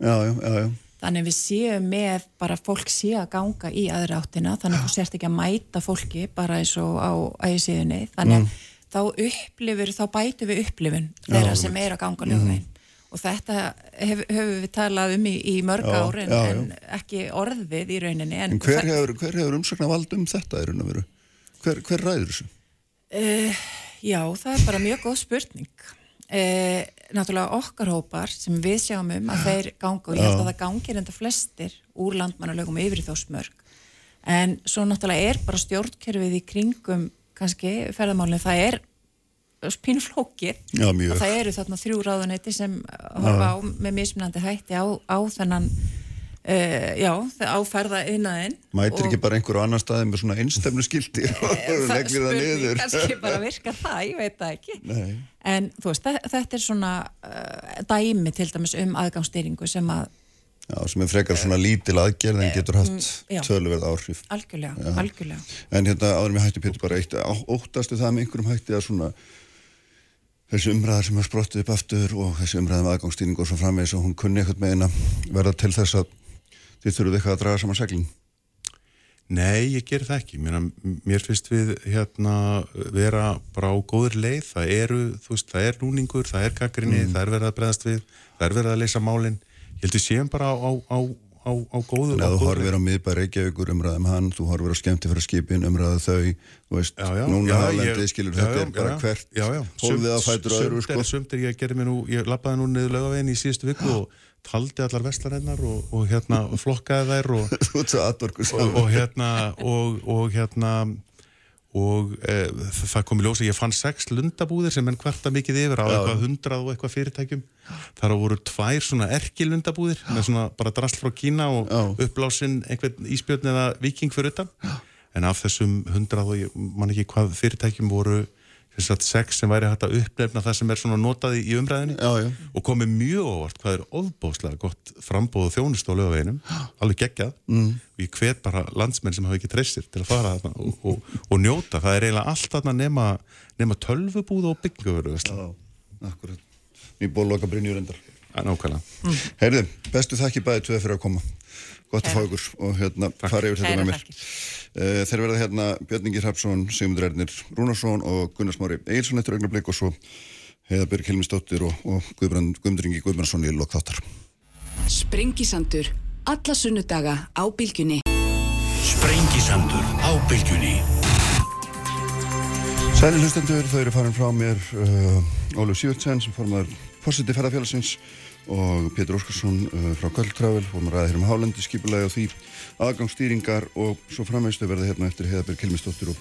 Já, já, já, já. Þannig við séum með bara fólk sé að ganga í aðra áttina þannig að þú sért ekki að mæta fólki bara eins og á ægisíðunni þannig að þá upplifur, þá bætu við upplifun þeirra sem er að ganga lögveginn og þetta hef, höfum við talað um í, í mörg Já, ár en, en ekki orðið í rauninni en, En hver hefur, hver hefur umsakna vald um þetta í raun og veru? Hver, hver ræður þessu? Uh, já, það er bara mjög góð spurning. Uh, náttúrulega okkar hópar sem við sjáum um að þeir ganga og ég held að það gangir enda flestir úr landmannalögum yfir þá smörg. En svo náttúrulega er bara stjórnkerfið í kringum kannski ferðamálinn, það er pínu flókið Já, og það eru þarna þrjú ráðuneyti sem horfa á með mismunandi hætti á, á þennan uh, já, á ferða innaðinn Mætir ekki bara einhver á annar staði með svona einstemnu skildi og það leggir það niður? kannski bara virka það, ég veit það ekki. Nei. en þú veist, þe- þetta er svona uh, dæmi til dæmis um aðgangsstýringu sem að Já, sem er frekar svona lítil aðgerð en getur haft Mm, töluverð áhrif. algjörlega, algjörlega. En hérna áður með hætti Pétur bara eitt, óttastu það með einhverjum hætti að svona þessi umræðar sem er sprottið upp aftur og þessi umræðar með aðgangsstýring og svo framvegis og hún kunni eitthvað með eina verða til þess að þið þurfuð eitthvað að draga saman seglin. Nei, ég ger það ekki. Mér, mér finnst við hérna vera bara á góður leið. Það eru, þú veist, það er núningur, það er kakrinni, það er verið að breðast við, það er verið að leysa málinn. Ég held við séum bara á, á, á, á, á góðu Þannig að þú horfir á miðbæ Reykjavíkur umræðum hann, þú horfir á skemmti fyrir skipin umræðu þau, þú veist, Já, já, núna ég- skilur þetta er bara hvert já, já. hólfið að fætur öðru sko. er, sumt er, ég gerði mér nú, ég lappaði nú niður laugavegin í síðustu viku og taldi allar vestlarennar og, og hérna flokkaði þær og, aðdorkur og, og hérna og, og hérna og e, það kom í ljósa, ég fann sex lundabúðir sem enn kvarta mikið yfir á eitthvað hundrað og eitthvað fyrirtækjum. Þar á voru tvær svona erki lundabúðir með svona bara drasl frá Kína og Já. uppblásinn einhvern íspjörn eða viking fyrir utan. En af þessum hundrað og ég man ekki hvað fyrirtækjum voru sex sem væri hægt að uppnefna það sem er svona notað í, umræðinni Já, já. og komið mjög óvart hvað er ofbóðslega gott frambóð og þjónust á lögaveginum alveg geggjað mm. og ég hvet bara landsmenn sem hafa ekki treystir til að fara þarna og, og, og njóta það er eiginlega allt þarna nema, nema tölvubúð og Já, akkurat. Mér búið að loka Brynjur endar. nákvæmlega Heyrðu, bestu þakki bæði tveið fyrir að koma. Gott að fá ykkur og hérna fara yfir þetta með mér. Uh, þeir verða hérna Björningi Hrapsson, Sigmundur Ernir Rúnarsson og Gunnar Smári Egilson eftir augnablik og svo Heiðabjörg Helmistóttir og, og Guðbrand, Guðmundringi Guðbrandsson í lokþáttar. Sprengisandur. Alla sunnudaga á bylgjunni. Sprengisandur á bylgjunni Sæli hlustendur, þau eru farin frá mér uh, Óluf Sývöldsen sem formar fórseti ferðarfélagsins og Pétur Óskarsson uh, frá Köldtravel fórum að ræða hér um hálendi skipulagi og því aðgangsstýringar og svo framvegstu verða hérna eftir Heiðaberg Kilmistóttir og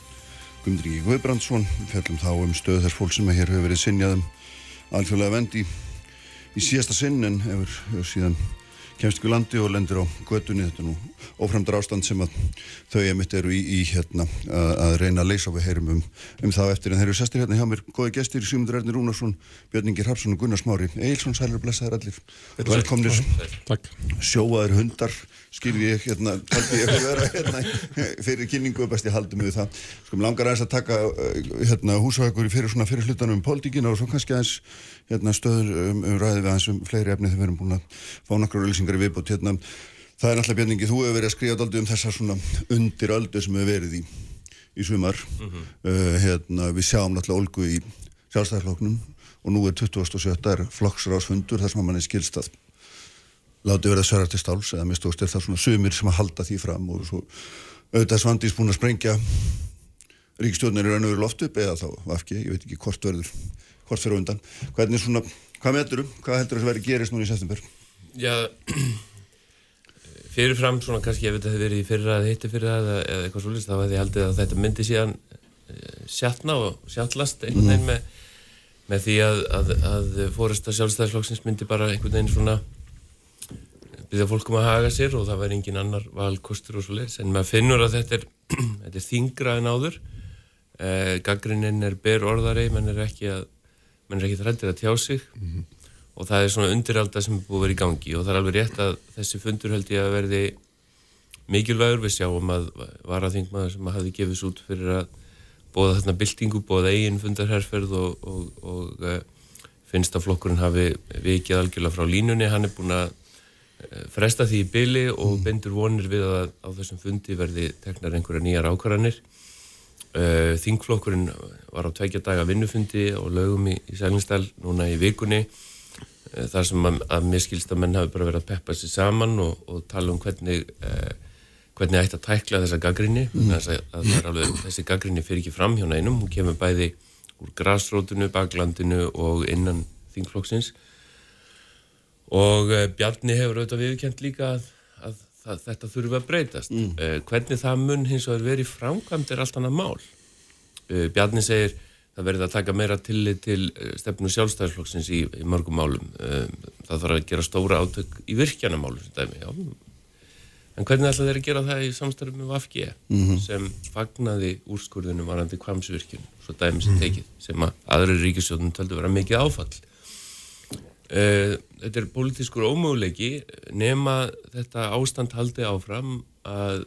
Gumdringi Guðbrandsson. Fjallum þá um stöð þess fólk sem hér hefur verið sinjaðum alþjóðlega vendi í síðasta sinn en hefur, hefur síðan kemst ykkur landi og lendir á götunni. Þetta nú óframdar ástand sem að þau emitt eru í, í hérna að, að reyna að leysa og við heyrum um, um það eftir. En þeir eru sestir hérna hjá mér, góði gestir Sigmundur Erni Rúnarsson, Björningir Harpsson og Gunnar Smári. Eilsson, sælur blessaður allir. Velkomnir. Takk. sjóaðir hundar skilði ég hérna, taldi ég að vera hérna, fyrir kynningu og best ég haldi mig við það. Sko, mér langar aðeins að taka uh, hérna, húsvækur fyrir svona fyrir hlutanum um pólitíkina og svo kannski aðeins hérna, stöður um, um ræði við aðeins fleiri efni þegar við erum búin að fá nokkru ölsingar í viðbót hérna, Það er náttúrulega björningi, þú hefur verið að skrifa aldrei um þessar svona undir öldu sem hefur verið í, í sumar. uh, hérna, við sjáum náttúrulega Olgu í sjálfstæðarflokknum og nú er 27. er flokksrásfundur þar sem mann er skilstað. Láti verið að sverja til stáls eða mest óst er það svona sumir sem að halda því fram og svo auðvitað Svandís búin að sprengja ríkistjórnir í raun og veru loft upp eða þá vafki, ég veit ekki hvort verður, hvort fyrir undan. Hvernig svona, hvað meður um, hvað heldur að verið gerist núna í september? Já, fyrirfram svona kannski ef þetta hefði verið í fyrra eða hitti fyrra eða, eitthvað svolítið þá hefði ég haldið að þetta myndi síðan eh, sjatna og sjallast einhvern veginn með, með því að, að, að fóresta sjálfstæðisflokksins myndi bara einhvern veginn svona byrja fólkum að haga sér og það væri engin annar valkostur og svo leiðis en maður finnur að þetta er, þetta er þingra en áður. Eh, gaggrinnin er ber orðari menn er ekki að menn ekki þrættir að tjá sig og það er svona undiralda sem er búið að vera í gangi. Og það er alveg rétt að þessi fundur held ég að verði mikilvægur. Við sjáum að varaþingmaður sem hafði gefist út fyrir að bóða þarna byltingu, bóða eigin fundarherferð og, og, og uh, finnst að flokkurinn hafi vikið algjörlega frá línunni, hann er búin að uh, fresta því í byli og bendur vonir við að á þessum fundi verði teknar einhverja nýjar ákvarðanir. Uh, Þingflokkurinn var á tveikja daga vinnufundi og lögum í, í Sælingsdal núna í vikunni. Eh, þar sem að, að mér skilst að menn hafi bara verið að peppa sér saman og, og tala um hvernig eh, hvernig ætti að tækla þessa gaggrinni mm. að, að alveg, þessi gaggrinni fyrir ekki fram hjá neinum, hún kemur bæði úr grásrótunu, baklandinu og innan þingflokksins. Og eh, Bjarni hefur auðvitað viðkjönd líka að, að, að þetta þurfi að breytast. Mm. eh, hvernig það mun hins vegar verið framkvæmt er allt annað mál. Eh, Bjarni segir það verður að taka meira tillit til eh, stefnu sjálfstæðisflokksins í, í mörgum málum. Eh, það þarf að gera stóra átök í virkjanamálum sem dæmi, já. En hvernig ætla þeir að gera það í samstarfum með VFG mm -hmm. sem fagnaði úrskurðinu varandi kvamsvirkjun, svo dæmi sem tekið, sem að aðri ríkisjóðun töldu vera mikið áfall. Uh, þetta er politískur ómöguleiki nema þetta ástand haldi áfram að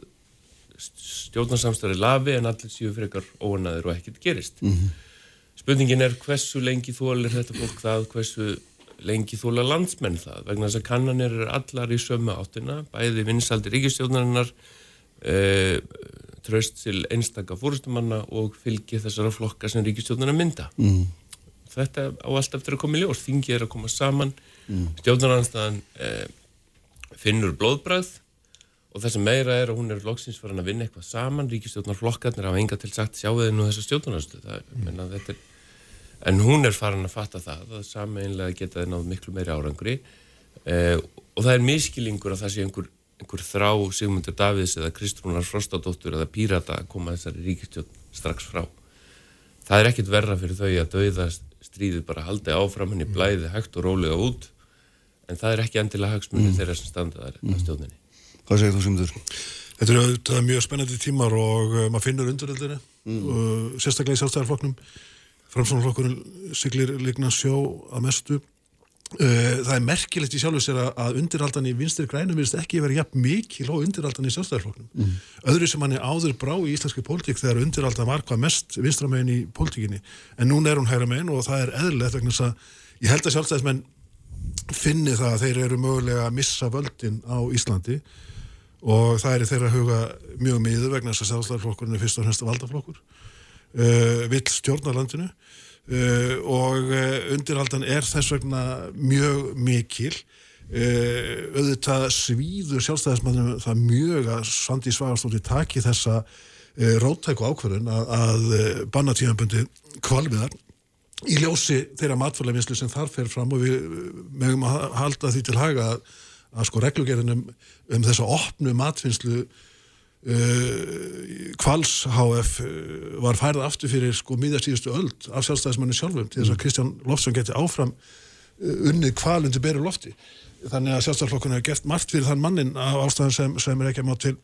stjórnarsamstæri lafi en allir séu frekar óanaður og ekkert gerist. Mm -hmm. Spurningin er hversu lengi þólir þetta fólk það, hversu lengi þóla landsmenn það, vegna þess að kannanir er allar í sömu áttina, bæði vinsaldi ríkistjóðnarinnar, e, tröst til einstaka fórstumanna og fylgi þessara flokka sem ríkistjóðnarna mynda. Mm. Þetta á allt eftir að koma í ljós, þingi er að koma saman, mm. stjóðnarnarstaðan e, finnur blóðbræð og það sem meira er að hún er loksins farin að vinna eitthvað saman, ríkistjórnarflokkarnir hafa enga til sagt sjáu þið nú þessa stjórnarnarstöð, mm. er en hún er farin að fatta það að sameinlega geta það náð miklu meiri árangri. Eh, og það er miskilingur að það sé einhver, einhver þrá Sigmundur Davids eða Kristrúnar Frostadóttur eða Pírata að koma þessari ríkistjórn strax frá. Það er ekkit verra fyrir þau að dauða stríðið bara haldi áfram henni blæði hægt og rólega út. En það er ekki endilega hagsmunni mm. þeirra sem standaðar mm. að stjórninni Hvað segir þú Sigmundur? Þetta er mjög spennandi tímar og uh, maður finnur undiröldinu mm. uh, sérstaklega í sjálfstæðarflokknum framsvonarflokkurinn siglir ligna sjó að mestu eh, það er merkilegt í sjálfur sér að undirhaldan í vinstir grænum vilst ekki verið jafn mikil og undirhaldan í sjálfstæðarflokknum mm. öðru sem hann er áður brá í íslenski pólitík þegar undirhaldan var hvað mest vinstramegin í pólitíkinni en núna er hún hægra megin og það er eðlilegt vegna þess að ég held að sjálfstæðismenn finni það að þeir eru mögulega að missa völdin á Íslandi og það er í þeirra huga mjög miður vegna þess að sjálfstæðarflokkurinn er fyrst og fremst valdaflokkur uh, vill stjórnarlandinu uh, og uh, undirhaldan er þess vegna mjög mikil. Auðvitað svíður sjálfstæðismannum það mjög að Sandi Svagarstótti taki þessa róttæku ákverðun að, að banna tímanbundi kvalviðar í ljósi þeirra matfælavinslu sem þar fer fram og við mögum að halda því til haga að, að sko reglugerðinum um þessa opnu matfinnslu Kvals uh, HF uh, var færið aftur fyrir sko miðastíðustu öld af sjálfstæðismannu sjálfum til þess að Kristján Lofsson geti áfram uh, unnið kvalundi beri lofti. Þannig að sjálfstæðarflokkurinn hefur gert margt fyrir þann mannin af ástæðan sem, sem er ekki að má til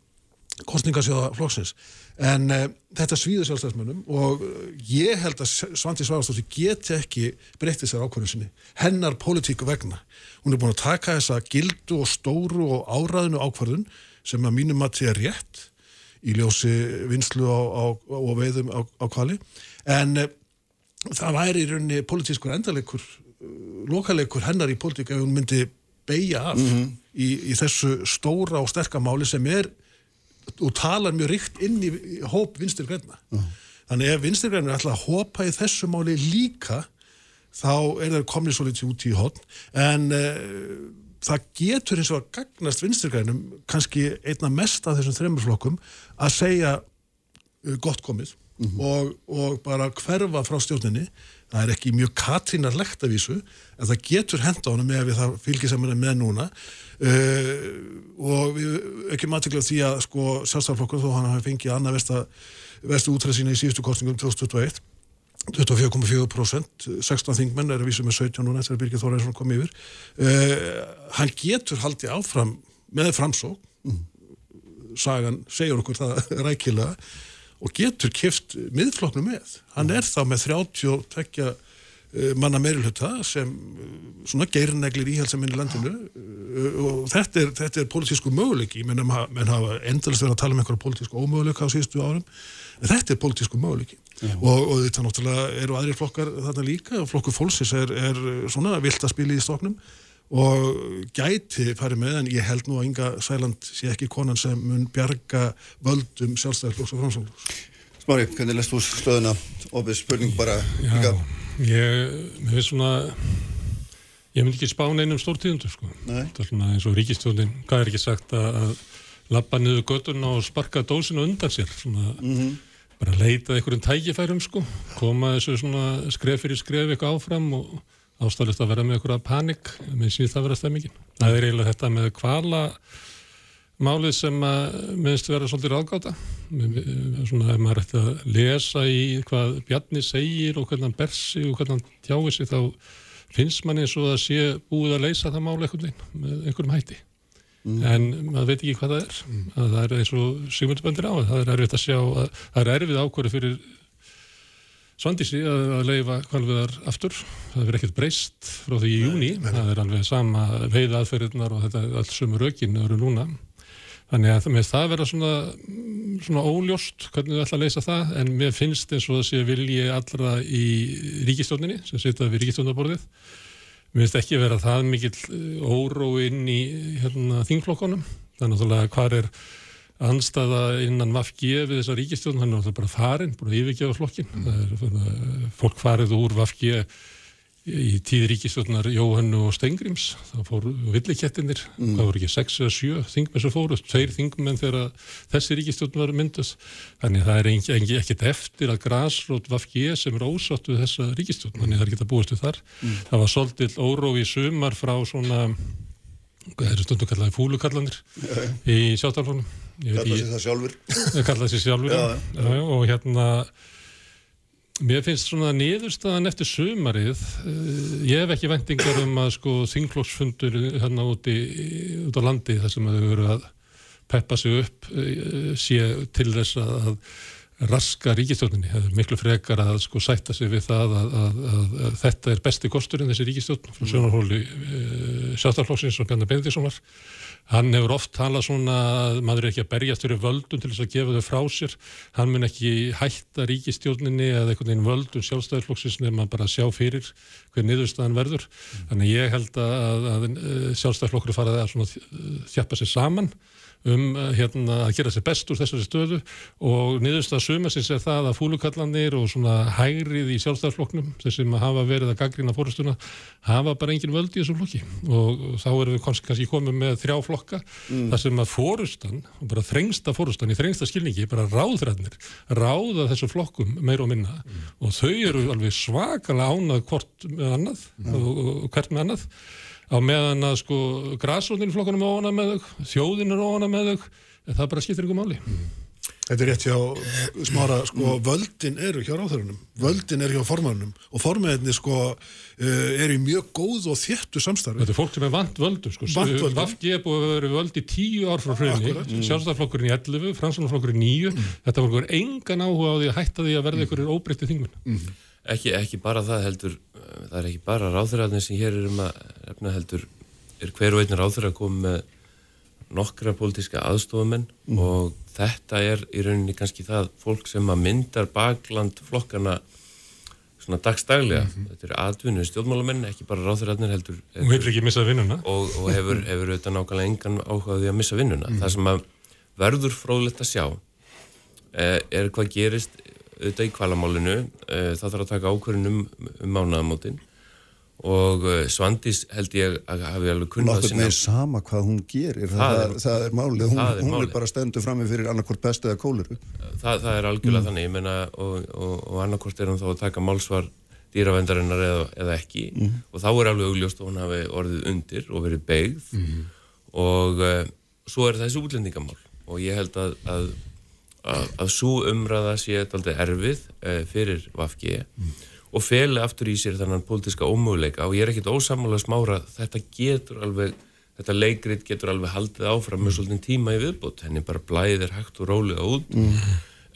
kostningasjóða flokksins. En uh, þetta svíður sjálfstæðismannum og ég held að Svandi Svagastóttir geti ekki breyttið sér ákvörðin sinni hennar politíku vegna. Hún er búin að taka þessa gildu og stóru og áraðinu ákvörðun sem að mínum að sé rétt í ljósi vinslu á, á, á veiðum á, á kvali en e, það væri í rauninni politískur endalegur, eh, lokalegur hennar í politík ef hún myndi beigja af í, í þessu stóra og sterka máli sem er og talar mjög ríkt inn í hóp vinstir græna. Þannig ef vinstir græna er alltaf að hópa í þessu máli líka þá er það komnið svo litið út í hotn en uh, það getur eins og að gagnast vinstir grænum kannski einna mest af þessum þreymur flokkum að segja uh, gott komið og, og bara hverfa frá stjórninni. Það er ekki mjög katrínarlegt af vísu en það getur henda honum með við það er með núna. Uh, og við ekki maður því að sko sjálfstæðarflokkur þó hann hafi fengið annað vestu, vestu útræð sína í síðustu kostningum 2021 24,4% 16 þingmenn er að vísu með 17 núna að Birgir Þóraðinsson kom yfir. Uh, hann getur haldið áfram með framsók sagan segjur okkur það rækilega og getur kift miðflokknu með. Hann er þá með 32 uh, manna meirulhutta sem uh, svona geirneglir íhaldsaminn í landinu. Uh, og þetta er, þetta er politísku möguleiki. Menn, menn hafa endalist verið að tala um einhverja politísku ómöguleika á síðustu árum en þetta er politísku möguleiki. Og, og þetta náttúrulega eru aðrir flokkar þarna líka. Og flokkur fólksins er, er svona vilt að spila í stoknum og gæti farið með en ég held nú að Inga Sæland sé ekki konan sem mun bjarga völdum sjálfstæðarflokks og framsóknarflokks. Smári, hvernig lestu þú stöðuna? Opið spurning bara líka. Ég, mér finnst svona, ég myndi ekki spá neinum stórtíðundur sko. Það er svona eins og ríkistjóðin, hvað er ekki sagt að, að lappa niður göttuna og sparka dósinu undan sér, svona bara leita einhverjum tækifærum sko, koma þessu svona skref fyrir skref eitthvað áfram og ástæðlust að vera með einhverja panik, mér sýnist það vera stemmingin. Það er eiginlega þetta með kvala málið sem að minnst vera svolítið ráðgáta. Svona ef maður ætti að lesa í hvað Bjarni segir og hvernig hann bersi og hvernig hann tjáir sig þá finnst mann eins og að sé búið að leysa það máli einhvern veginn með einhverjum hætti. En maður veit ekki hvað það er. Að það er eins og Sigmundur bendir á það er erfitt að sjá að það er erfið ákvöru fyrir Svandísi að, að leifa kvalviðar aftur, það verður ekkert breyst frá því í júni, það er alveg sama veið aðferðirnar og þetta allt sömu rökin eru núna. Þannig að með það vera svona, svona óljóst hvernig við ætla að leysa það en mér finnst eins og það sé vilji allra í ríkistjóninni sem sitað við ríkistjónaborðið. Mér finnst ekki vera það mikill óró inn í hérna, þingflokkonum. Þannig að hvað er anstaða innan Vafgi við þessa ríkistjón, hann er alltaf bara farin, búin að yfirgefa flokkin. Það er fólk farið úr Vafgi í tíð ríkistjórnar Jóhannu og Stengrims, það fór villikettinir, það voru ekki sex eða sjö þingmenn sem fóru, tveir þingmenn þegar þessi ríkistjórn var myndast. Þannig það er ekki, ekki, ekkit eftir að grasrót Vafgi sem er ósátt við þessa ríkistjórn, þannig það er ekki að búast við þar. Það var svolítill órói sumar frá svona hvað eru stundum kallaði fúlukallanir í sjáttalfónum Kalla sér það sjálfur. kallaði sér sjálfur Já, já, já, og hérna mér finnst svona niðurstaðan eftir sumarið uh, ég hef ekki vendingar um að sko þingflokksfundur hérna úti út á landi þar sem þau eru að peppa sig upp uh, sé til þess að, raska ríkistjórninni, það er miklu frekar að sko sætta sig við það að, að, að, að þetta er besti kosturinn þessi ríkistjórn frá sjónarhóli uh, sjáttarflokksins og Bjarnar Benediktssonar hann hefur oft talað svona að maður er ekki að berjast fyrir völdum til þess að gefa þau frá sér. Hann mun ekki hætta ríkistjórninni eða einhvern veginn völdum sjálfstæðarflokksins bara að sjá fyrir hver niðurstaðan verður. Þannig ég held að, að sjálfstæðarflokkur farið að þjappa sér saman um uh, hérna, að gera sér best úr þessari stöðu og niðurstað sumasins er það að fúlukallanir og svona hægrið í sjálfstæðarflokknum þessum að hafa verið að gaggrina fórustuna hafa bara engin völd í þessum flokki. Og þá erum við kannski, komið með þrjá flokka þar sem að fórustan bara þrengsta fórustan í þrengsta skilningi bara ráðræðnir, ráða þessu flokkum meir og minna. Og þau eru alveg svakalega ánað hvort með annað og, og, og hvert með annað á meðan að sko græsrótin flokkunum er óana með þau, þjóðin er óana með þau, það bara skiptir ykkur máli. Þetta er rétt hjá smára, sko, völdin eru hjá ráðhörunum, völdin eru hjá formannum og formæðinni, sko, uh, eru í mjög góð og þéttu samstarfi. Þetta er fólk sem er vant völdu, sko. Vafgi er búið að vera völd í tíu ár frá hrunni, Akkúrat. sjálfstæðarflokkurinn í 11, fransunarflokkurinn í 9, þetta var einhver engan áhuga á því að hætta því að verða einhverjir óbreytti þingmenn. Ekki, ekki bara það heldur, uh, það er ekki bara ráþurarnir sem hér erum að efna heldur, er hver og einn ráþur að koma með nokkra pólitíska aðstofumenn og þetta er í rauninni kannski það fólk sem að myndar bakland flokkana svona dagstaglega. Þetta eru atvinnu stjórnmálamenn, ekki bara ráþurarnir heldur. Hún vil ekki missa vinnuna. Og, og hefur, hefur auðvitað nákvæmlega engan áhugaði að missa vinnuna. Það sem að verður fróðlegt að sjá eh, er hvað gerist auðvitað í kvalamálinu. Eh, það þarf að taka ákvörðin um, um mánaðamótin. Og eh, Svandís held ég að hafi alveg kunnað Nokkur með sama hvað hún gerir, það, Það er- það er málið, hún, það er hún málið. er bara stendur frammi fyrir annarkvort bestu eða kóliru. það, það er algjörlega þannig, ég meina og, og, og annarkort er hún þá að taka málsvar dýravendarinnar eða, eða ekki. Og þá er alveg augljóst að hún hafi orðið undir og verið beigð og uh, svo er þessi útlendingamál. Og ég held að að, að, að svo umræða sé aldrei erfið uh, fyrir Vafgi og feli aftur í sér þannan pólitíska ómöguleika. Og ég er ekkit ósamála smára þetta getur alveg þetta leikrit getur alveg haldið áfram með svolítið tíma í viðbútt, henni bara blæðir hægt og rólega út.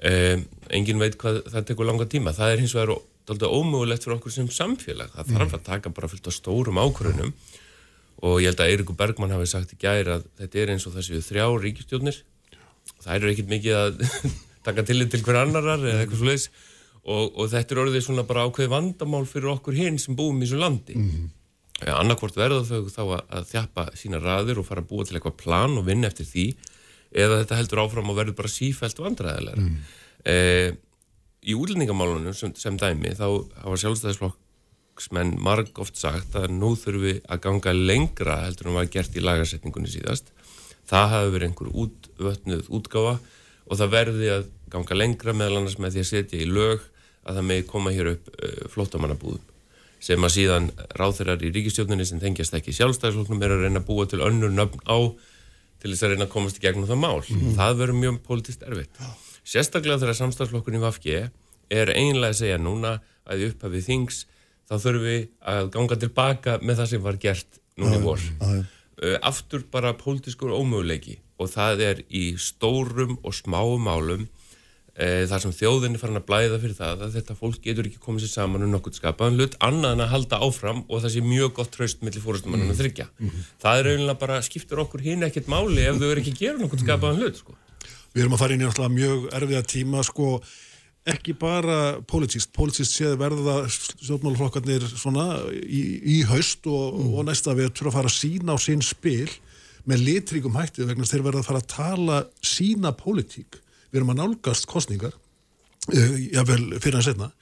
Um, engin veit hvað það tekur langa tíma. Það er hins vegar dálítið ómögulegt fyrir okkur sem samfélag, það þarf að taka bara fullt af stórum ákvörunum og ég held að Eirikur Bergmann hafi sagt í gæri að þetta er eins og þessi þrjá ríkistjórnir það eru ekkit mikið að taka tillit til hver annarar eða eitthvað svo og, og þetta er orðið svona bara ákveð vandamál fyrir okkur hinn sem búum í þessu landi mm -hmm. annarkvort verða þau þá að, að þjappa sína raðir og fara að búa til eitthvað plan og vinna eftir því eða þetta heldur áfram og verður bara sífælt vandræðilega mm. eh, í útlendingamálunum sem, sem dæmi þá hafa sjálfstæðisflokksmenn marg oft sagt að nú þurfum við að ganga lengra heldur en var gert í lagarsetningunni síðast það hafi verið einhver útvötnuð útgáfa og það verði að ganga lengra meðal annars með því að setja í lög að það megi koma hér upp uh, flóttamannabúðum sem að síðan ráþeirar í ríkistjórninni sem tengjast ekki sjálfstæðisflokknum er að reyna að búa til önnur nöfn á til þess að reyna að komast í gegnum það mál. Það verður mjög politist erfitt. Sérstaklega þegar samstagsflokkurinn í Vafge er einlega að segja núna að í upphafið þings þá þurfum við að ganga tilbaka með það sem var gert núna í vor. Uh, aftur bara pólitískur ómöguleiki og það er í stórum og smáum málum uh, þar sem þjóðin er farin að blæða fyrir það að þetta fólk getur ekki komið sér saman um nokkuð skapaðan hlut annað en að halda áfram og það sé mjög gott traust millir fórustumannum mm. þryggja. Það er eiginlega bara skiptur okkur hinn ekkert máli ef þau eru ekki að gera nokkuð skapaðan hlut sko. Við erum að fara inn í náttúrulega mjög erfiða tíma sko, ekki bara politíst, politíst séð verða stjórnmálaflokkarnir svona í, í haust og, og næsta vetur að fara að sína á sinn spil með litríkum hætti vegna þeir verða að fara að tala sína politík. Við erum að nálgast kostningar, uh, jável fyrir að setna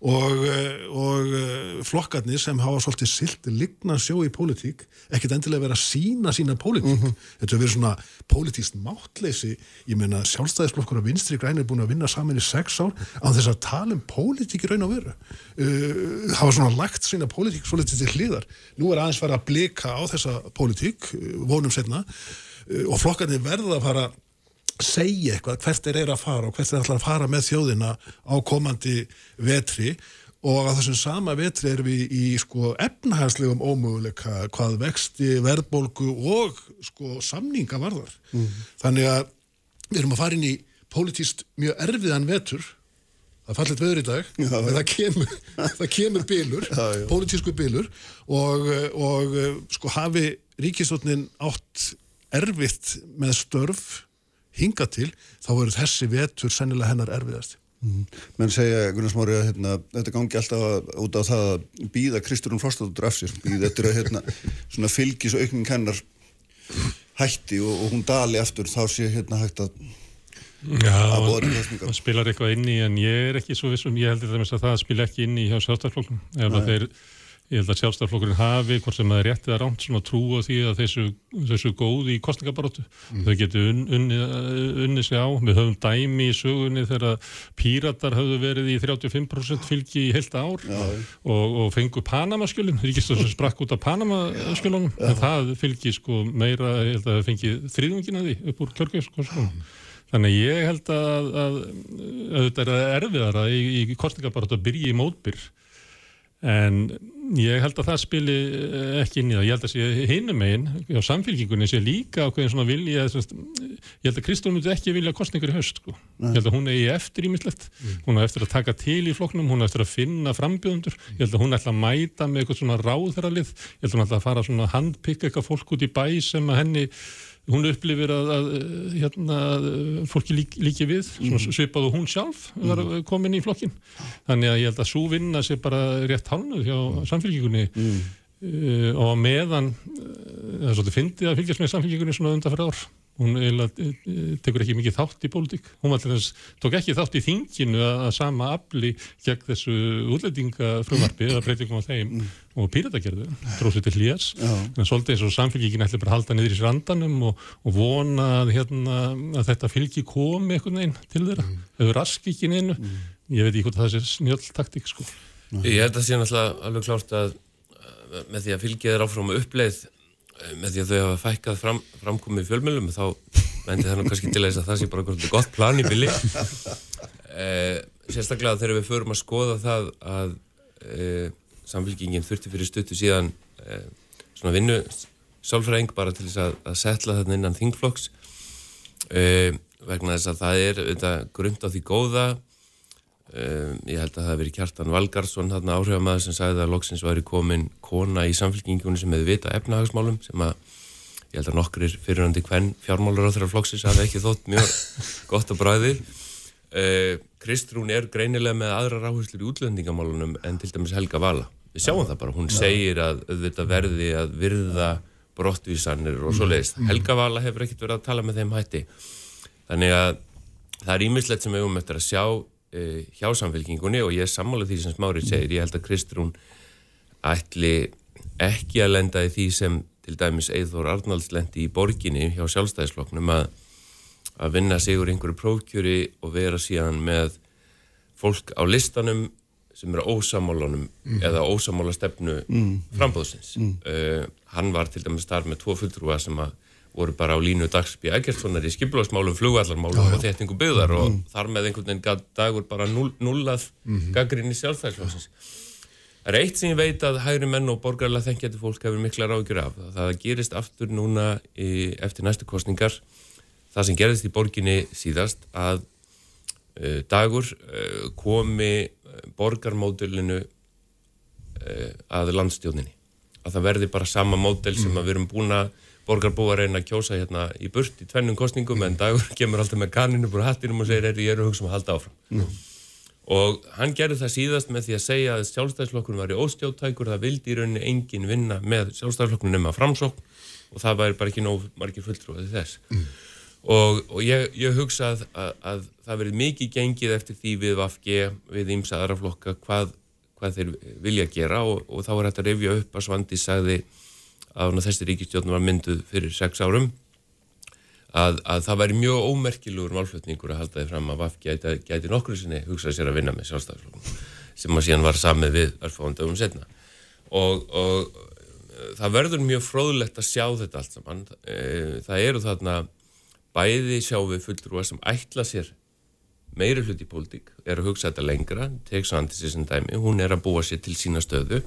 og, uh, og uh, flokkarnir sem hafa svolítið silt ligna sjó í politík, ekkert endilega vera að sína sína politík. Þetta er verið svona politíst máttleysi, ég meina sjálfstæðisflokkur og vinstri grænir er búin að vinna saman í sex ár á þess að tala um politík í raun og veru. Uh, hafa svona lagt sína politík svolítið til hliðar. Nú er aðeins fara að blika á þessa politík, uh, vonum setna, uh, og flokkarnir verða að fara segja eitthvað hvert þeir eru að fara og hvert þeir ætla að fara með þjóðina á komandi vetri. Og á þessum sama vetri erum við í sko efnahagslegum ómöguleika hvað vexti, verðbólgu og sko samninga varðar. Þannig að við erum að fara inn í pólitíst mjög erfiðan vetur. Það fallet veður í dag Já, það kemur, það kemur bylur pólitísku bylur. Og, og sko hafi ríkistofnin átt erfitt með störf hinga til, þá verður þessi vetur sennilega hennar erfiðast Menn segja, Gunnar Smári, að hérna, þetta gangi alltaf út á það að býða Kristurinn Frostadóttur af sér, býða eftir að hérna, svona fylgis og aukning hennar hætti og, og hún dali aftur, þá sé hérna hægt að Já, það spilar eitthvað inn í en ég er ekki svo vissum, ég heldur það að það spila ekki inn í hjá sjálfstæðarflokknum ef þeir, ég held að sjálfstæðarflokkurinn hafi hvort sem það er rétt eða rámt svona trú á því að þessu, þessu góð í kostningabaróttu þau getur un, unni, unni sig á. Við höfum dæmi í sögunni þegar píratar höfðu verið í 35% fylgi í heilt ár og, og fengu Panamaskjölin ríkistur sem sprakk út af Panamaskjölunum. En það fylgi sko meira ég held að það fengi þriðungina því upp úr kjörgjöfskonskunum Þannig að ég held að, að, að þetta er erfiðara í, í kostningabaratu að byrja í mótbyr en Ég held að það spili eh, ekki inn í það. Ég held að sé hinum einn, á samfélkingunni sé líka ákveðin svona vilja, ég held að Kristján myndi ekki vilja kostningur í haust, sko. Ég held að hún eigi eftir ímislegt, hún er eftir að taka til í flokknum, hún er eftir að finna frambjöðundur, ég held að hún ætla að mæta með eitthvað svona ráðherralið, ég held að hún ætla að fara svona handpikka eitthvað fólk út í bæ sem að henni hún upplifir að, að, hérna, að fólki lík, líki við mm. svipað og hún sjálf var mm. komin í flokkin þannig að ég held að svo vinna sé bara rétt hálnuð hjá samfélgíkunni mm. uh, og meðan það er svolítið fyndið að fylgjast með samfélgíkunni svona undan fyrir ár hún eiginlega eh, tekur ekki mikið þátt í pólitík hún þess, tók ekki þátt í þinginu að, sama afli gegn þessu útlendingafröðvarpi eða breytingum á þeim mm. og píratagerðu dróðsveit til hlýjars, en svolítið eins og samfélgíkin ætli bara að halda niður í sér andanum og, og vona að, hérna, að þetta fylgi komi einhvern veginn til þeirra mm. eða raski ekki neinu mm. ég veit ekki hvort það sé snjöld taktík sko. Ég held að það sé náttúrulega alveg klárt að með því að fylgja þeir áfram uppleið Eh, með því að þau hafa fækkað fram, framkomið fjölmjölum þá mendi það nú kannski til að það sé bara gott plan í bylli eh, sérstaklega þegar við förum að skoða það að eh, samfélkingin þurfti fyrir stuttu síðan eh, svona vinnu sálfræðing bara til þess að, að setla þarna innan þingflokks. Eh, vegna þess að það er auðvitað grund á því góða Um, ég held að það hefði verið Kjartan Valgarsson þarna áhrifamæður sem sagði að loksins væri komin kona í samfélkingunni sem hefði vita efnahagsmálum sem að ég held að nokkrir fyrirhandi hvern fjármálur á þeirra flokksins hafi ekki þótt mjög gott að bræði uh, Kristrún er greinilega með aðra ráhuslur í útlendingamálunum en til dæmis Helga Vala. Við sjáum það bara, hún segir að þetta verði að virða brottvísanir og svo leiðist, mm. Helga Vala hefur ekkert verið að tala með þeim hætti. Þannig að það er ímislegt sem við um eftir að sjá uh, hjá samfélkingunni og ég er sammálað því sem Smárið segir, ég held að Kristrún ætli ekki að lenda í því sem til dæmis Eithor Arnalds lendi í borginni hjá sjálfstæðisfloknum að, að vinna sig úr einhverju prófkjöri og vera síðan með fólk á listanum sem eru ósamálunum mm. eða ósamála stefnu mm. frambóðsins. Mm. Uh, hann var til dæmis starf með tvo fulltrúa sem að voru bara á línu Dagsby Eggertssonar í skipularsmálum, flugvallarmálum og þéttingu byggðar og mm. þar með einhvern veginn gaf dagur bara null, nullað mm -hmm. gaggrinn í sjálfstæðsflóksins. Það er eitt sem ég veit að hægri menn og borgarlega þengjandi fólk hefur mikla ráðgjur af. Það gerist aftur núna í, eftir næstu kostningar það sem gerist í borginni síðast að uh, dagur uh, komi borgarmódulinu uh, að landstjóninni. Að það verði bara sama módel sem mm. við erum búin að borgarbúa reyna að kjósa hérna í burt í tvennum kostningum en dagur kemur alltaf með kanninu búin hattinum og segir er ég er að hugsa um að halda áfram mm. og hann gerði það síðast með því að segja að sjálfstæðsflokkurinn var í óstjóttækur það vildi í rauninni engin vinna með sjálfstæðsflokkurinn nema framsókn og það væri bara ekki nóg margir fulltrúið þess mm. og, og ég, ég hugsa að, að, að það verið mikið gengið eftir því við Vafge, við Ímsa aðraflokka hvað, hvað þeir vilja gera og, og þá að þessi ríkistjórn var mynduð fyrir sex árum að, að það væri mjög ómerkilugur málflutningur að halda þið fram að VAF gæti, gæti nokkru sinni hugsað sér að vinna með sjálfstæðarflokkum sem að síðan var samið við örfándagum setna og, og það verður mjög fróðlegt að sjá þetta allt saman. E, það eru þarna bæði sjá við fulltrúa sem ætla sér meiri hlut í pólitík er að hugsa þetta lengra, svo andisins en dæmi, hún er að búa sér til sína stöðu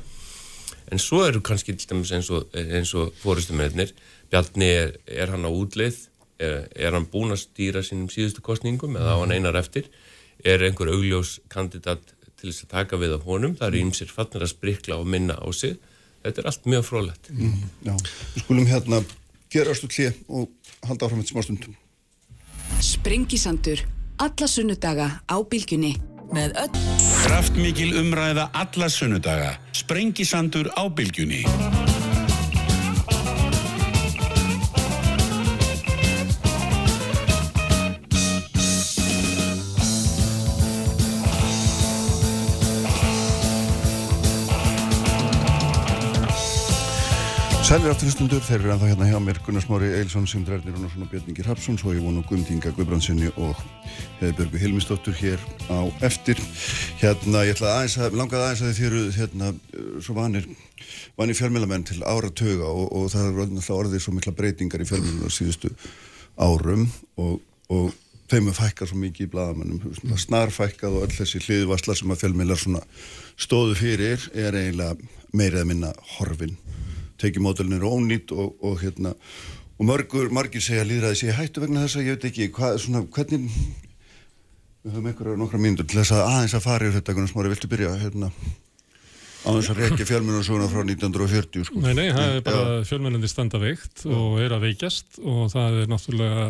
en svo eru kannski eins og, og fórustumeðnir Bjarni er, er hann á útleið? Er, er hann búin að stýra sínum síðustu kostningum eða á hann einar eftir? Er einhver augljós kandidat til þess að taka við af honum, það er ímsir fannir að sprikla og minna á sig. Þetta er allt mjög frólægt mm, Já, við skulum hérna gera stu klið og halda áfram þetta smá stundum Sprengisandur alla sunnudaga á bylgunni með öll Kraftmikil umræða alla sunnudaga. Sprengisandur á bylgjunni Sælir aftur hlustundur, þeir eru ennþá hérna hjá mér Gunnar Smári Eilsson, Sindri Erni Rúnarsson og Björningi Rapsson, svo ég vonu Guðmdínga Guðbrandssoni og Heðbjörgu Hilmisdóttur hér á eftir. Hérna, ég aðeins að, langaði aðeins að þið þéru hérna, svo vanir, vanir fjármjölamenn til áratöga og, og það er alltaf orðið svo mikla breytingar í fjármjölunum á síðustu árum og, og þeim er fækkar svo mikið í bladamennum, snarfækkað og öll þessi hliðvarsla sem að fjármjölar stóðu fyrir er eiginlega meira eða minna horfin tekjumódulin er ónýtt og, og hérna og mörgur, margir segja líðræði segja hættu vegna þess að ég veit ekki hvað, svona, hvernig við höfum einhverja nokkra mínútur til þess að aðeins að fara yfir þetta hvernig smári viltu byrja hérna á þess að reykja fjölmjörnarsuguna frá 1940 sko. Nei, nei, það er bara fjölmjörnandi standa veikt og er að veikjast og það er náttúrulega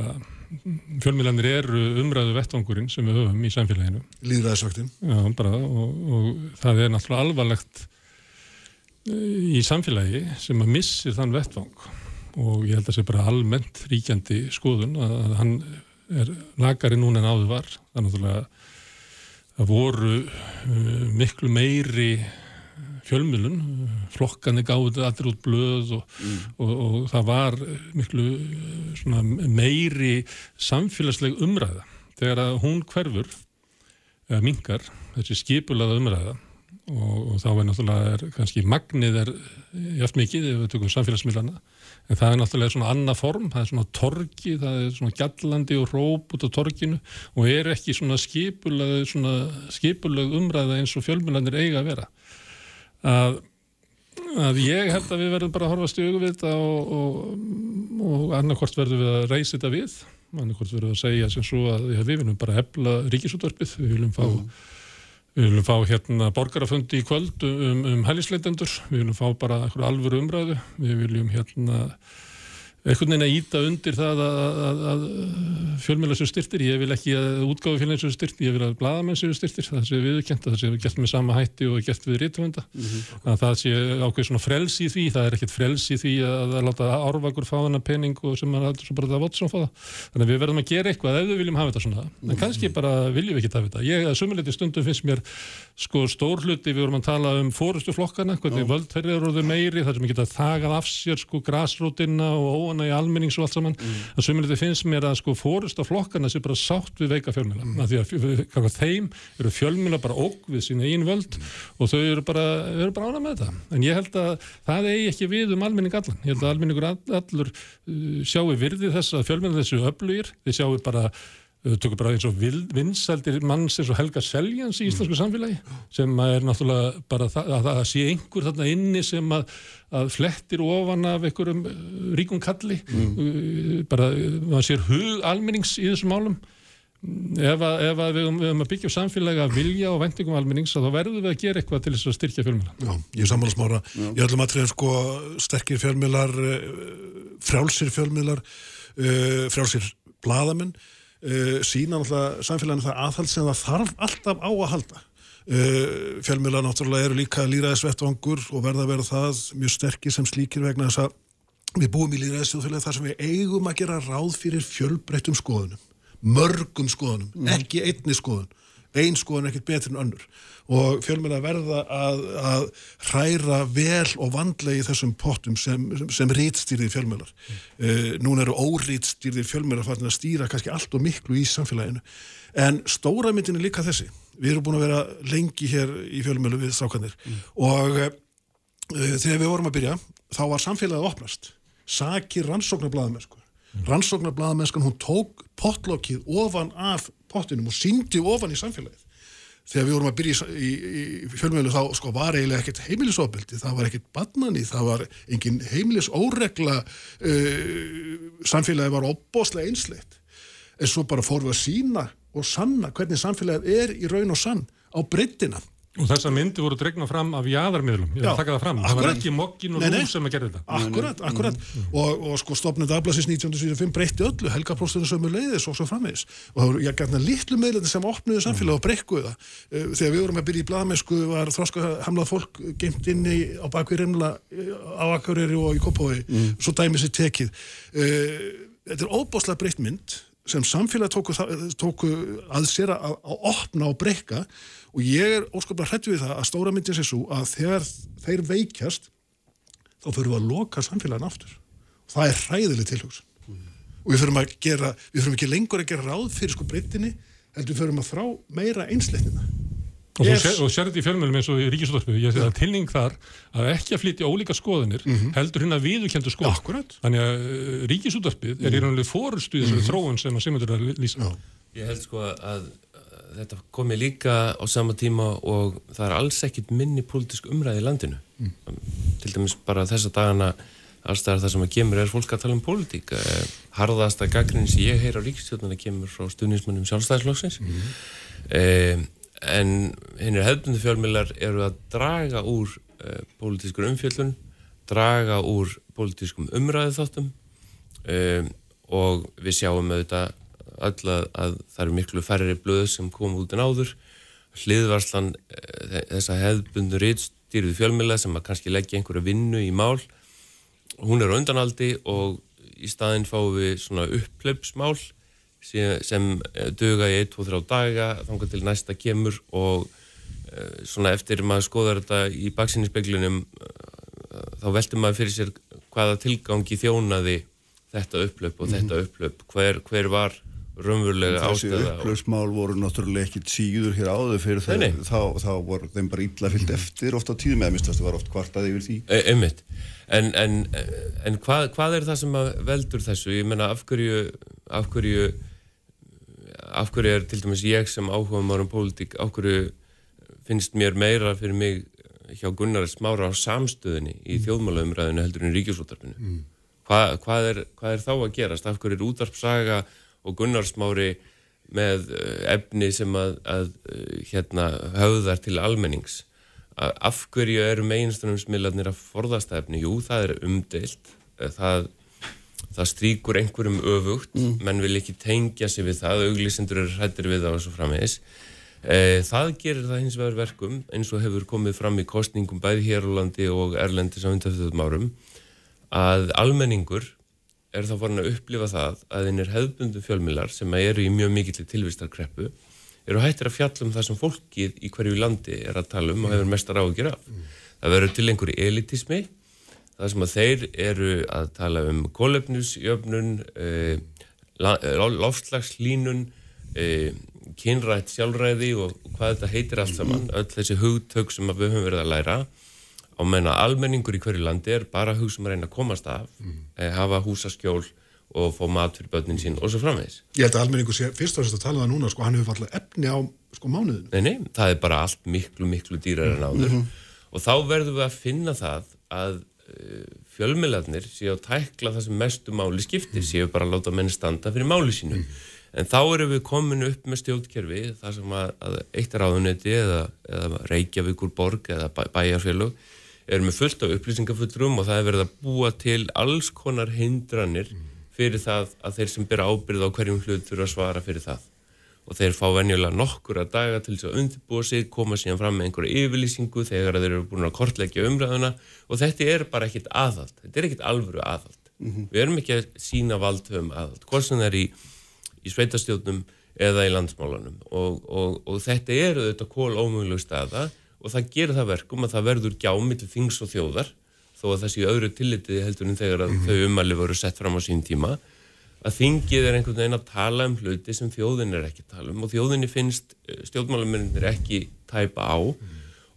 fjölmjörnandir eru umræðu vettvangurinn sem við höfum í samfélaginu. Líðræðisvaktin. Já, bara og, og það er náttúrulega alvarlegt í samfélagi sem að missir þann vettvang. Og ég held að það sé bara almennt ríkjandi skoðun að hann er lagari núna en áður var. Það er náttúrulega það voru uh, miklu meiri fjölmjölun flokkani gáði allir út blöð og, mm. og, og, og það var miklu uh, meiri samfélagsleg umræða. Þegar að hún hverfur eða mingar þessi skipulaða umræða og þá er náttúrulega er, kannski magnið er játt mikið ef við tökum samfélagsmiðlana en það er náttúrulega svona annað form, það er svona torgi, það er svona gjallandi og róp út á torginu og er ekki svona skipulag, svona skipulag umræða eins og fjölmjölandir eiga að vera. Að, að ég held að við verðum bara að horfa stjögu við þetta og, og, og annarkort verðum við að reysa þetta við, annarkort verðum við að segja sem svo að við viljum bara hefla ríkisútvarpið, við viljum fá mm. Við viljum fá hérna borgarafundi í kvöld um, um hælisleitendur, við viljum fá bara alvöru umræðu, við viljum hérna einhvern veginn að íta undir það að, að, að fjölmjöla séu styrtir, ég vil ekki að útgáðu fjölmjöla séu styrtir, ég vil að bladamenn séu styrtir, það sé viðkjent, það sé gert með sama hætti og gert við rítvönda, mm -hmm. að það sé ákveð svona frels í því, það er ekkert frels í því að, að láta árvakur fá hana pening og sem er alltaf bara það votsum fá það, þannig að við verðum að gera eitthvað ef við viljum hafa þetta svona, en kannski bara viljum við ekki hafa þetta, sem óana í almennings og allt saman, mm. að sömulegði finnst mér að sko fórust á flokkana sé bara sátt við veika fjölmjöla, mm. því að þeim eru fjölmjöla bara óg við sína einu völd mm. og þau eru bara, eru bara ána með þetta, en ég held að það eigi ekki við um almenning allan, ég held að almenningur allur uh, sjáu virði þess að fjölmjöla þessu öflugir, þið sjáu bara tökur bara eins og vinsældir manns eins og Helga Seljans í íslensku samfélagi sem er náttúrulega bara það að það sé einhver þarna inni sem að, að flettir ofan af einhverjum uh, ríkum kalli. Mm. Uh, bara maður sér hug almennings í þessum málum. Ef að, ef að við höfum að byggja samfélagi að vilja og vendingum almennings þá verðum við að gera eitthvað til þess að styrkja fjölmjöla Já, ég sammála smára. Ég ætlum að trefn sko sterkir fjölmjölar uh, frjálsir fjölmjölar frjálsir bladamenn uh, sína náttúrulega samfélaginu það aðhald sem það þarf alltaf á að halda uh, fjölmjöla náttúrulega eru líka líraðisvettvangur og verða að vera það mjög sterkir sem slíkir vegna þess að við búum í líraðisvettvangur þar sem við eigum að gera ráð fyrir fjölbreyttum skoðunum mörgum skoðunum, mm. ekki einni skoðun ein skoðun ekkert betur en önnur og fjölmjöla verða að, að hræra vel og vandlega í þessum pottum sem, sem, sem rítstýrði fjölmjölar. Mm. Uh, eh, Nún eru órítstýrði fjölmjölar farin að stýra kannski allt og miklu í samfélaginu. En stóra myndin er líka þessi. Við erum búin að vera lengi hér í fjölmjölu við sákanir mm. og uh, þegar við vorum að byrja þá var samfélagið opnast. Sakir rannsóknarbladamennsku. Mm. Rannsóknarbladamennskan hún tók potlokkið ofan af pottinum og síndi ofan í samfélagið. Þegar við vorum að byrja í, í, í fjölmjölu þá sko var eiginlega ekkert heimilisofbeldi, það var ekkert badmanni, það var engin heimilisóregla uh, samfélagi var opboslega einsleitt. En svo bara fórum við að sína og sanna hvernig samfélagið er í raun og sann á breyttina Og þessa myndi voru dregna fram af jáðarmiðlum, ég vil taka það fram, akkurat. það var ekki mokkin og lúf sem að gera þetta. Akkurat, akkurat, mm. og, og sko stopnum Dablasins 1975 breytti öllu, helgapróstunum sömu leiðis og svo framvegis. Og það voru, ég gætna litlu meðleti sem opnuði samfélag og brekkuði það. Eh, þegar við vorum að byrja í bladamennsku var þróska hamlað fólk geimt inni á bakvið rimla eh, á Akureyri og í Kópói, mm. svo dæmið sér tekið. Eh, þetta er óbáslega breytt mynd sem samfélag tóku, tóku að sér að, að opna og breyka og ég er óskaplega hrættu við það að stóra myndin sé svo að þegar þeir veikjast þá fyrir við að loka samfélagin aftur og það er hræðileg tilhugsun mm. og við fyrir að gera við fyrir ekki lengur að gera ráð fyrir sko breytinni heldur við fyrir að þrá meira einsleitnina og yes. sér þetta í fjölmjölum eins og í Ríkisúttarpið ég sé að tilning þar að ekki að flytja ólíka skoðanir mm -hmm. heldur hérna viðukendu skoðan Akkurat. þannig að uh, Ríkisúttarpið mm -hmm. er í mhm. raunlega fórustu í þessari mm -hmm. þróun sem að Simundur er að lýsa Ég held sko að þetta komi líka á sama tíma og það er alls ekkit minni pólitísk umræði í landinu. Til dæmis bara þessa dagana allstæðar það sem að kemur er fólk að tala um pólitík. Eh, harðasta gaggrinni sem ég heyr á ríkistjóðuna kemur frá stuðnismannum sjálfstæðisflokksins. Eh, en hennir hefðbundu fjölmiðlar eru að draga úr eh, pólitískur umfjöllun draga úr pólitískum umræðu þáttum um, og við sjáum auðvitað öll að, að það eru miklu færri blöð sem kom út en áður. Hliðvarslan eh, þessa hefðbundu rítstýrið fjölmjöla sem að kannski leggja einhverja vinnu í mál hún er undanaldi og í staðinn fáum við svona upplöpsmál sem, sem döga í 1-2-3 daga þangar til næsta kemur og uh, svona eftir maður skoðar þetta í baksinninspeglunum uh, þá veldur maður fyrir sér hvaða tilgangi þjónaði þetta upplöp og þetta upplöp hver, hver var raunverulega Þessi ástæða og- upplöfsmál voru náttúrulega ekkit síður hér áður fyrir nei. þegar þá, þá voru þeim bara illa fyllt eftir oft á tíðum eða mistast það var oft kvartað yfir því E-. En, en, en hvað, hvað er það sem veldur þessu? Ég menna af hverju, af hverju, af hverju er til dæmis ég sem áhuga maður um pólitík, af hverju finnst mér meira fyrir mig hjá Gunnar Smára á samstöðinni í þjóðmálaumræðinu heldur en ríkjusútarpinu? Mm. Hva, hvað, er, hvað er þá að gerast? Af hverju er útarpsaga og Gunnar Smári með eh, efni sem að, að eh, hérna, höfðar til almennings? af hverju eru meginstunumsmiðlarnir að forðast efni? Jú, það er umdeilt. Það, það stríkur einhverjum öfugt. Menn vil ekki tengja sig við það. Auglýsendur eru hrættir við það og svo framvegis. Það gerir það hins vegar verkum eins og hefur komið fram í kostningum bæði hér á landi og erlendis á undanfjöldum árum að almenningur er þá farin að upplifa það að einir hefðbundum fjölmilar sem eru í mjög mikill tilvistarkreppu eru hættir að fjalla um það sem fólkið í hverju landi er að tala um og hefur mestar áhugir af. Það verður til einhverju elitismi, það sem að þeir eru að tala um kólefnusjöfnun, eh, la- eh, eh, kynrætt sjálfræði og hvað þetta heitir allt saman, öll þessi hugtök sem við höfum verið að læra á menna almenningur í hverju landi er bara hug sem að reyna að komast af, eh, hafa húsaskjól og fá mat fyrir börnin sín og svo framvegis. Ég held að almenningu sé fyrst og fremst að tala um það núna, sko, hann hefur fallað efni á sko, mánuðinu. Nei, nei, það er bara allt miklu, miklu dýrar en áður og þá verðum við að finna það að uh, fjölmiðlarnir séu að tækla það sem mestu máli skiptir, séu bara að láta menn standa fyrir máli sínu. En þá erum við komin upp með stjórnkerfi þar sem að, að eitt ráðuneyti eða, eða Reykjavíkur borg eða bæ, bæjarfélög eru með fullt af upplýsingafullrum og það er verið að búa til alls konar hindranir fyrir það að þeir sem byrja ábyrð á hverjum hlut þurfa að svara fyrir það. Og þeir fá venjulega nokkur að daga til þess að undirbúa sig, koma síðan fram með einhverja yfirlýsingu þegar þeir eru búin að kortleggja umræðuna. Og þetta er bara ekkit aðhald, þetta er ekkit alvöru aðhald. Við erum ekki að sína valdhöfum aðhald, hvort sem það er í, í sveitastjórnum eða í landsmálanum. Og, og, og þetta eru þetta kól ómögulegu staða og það gerir það verkum að það verður gjá millir þings og þjóðar þó að séu öðru tillitið heldur en þegar að þau umæli voru sett fram á sín tíma að þingið er einhvern veginn að tala um hluti sem þjóðin er ekki að tala um og þjóðinni finnst stjórnmálamennir ekki tæpa á.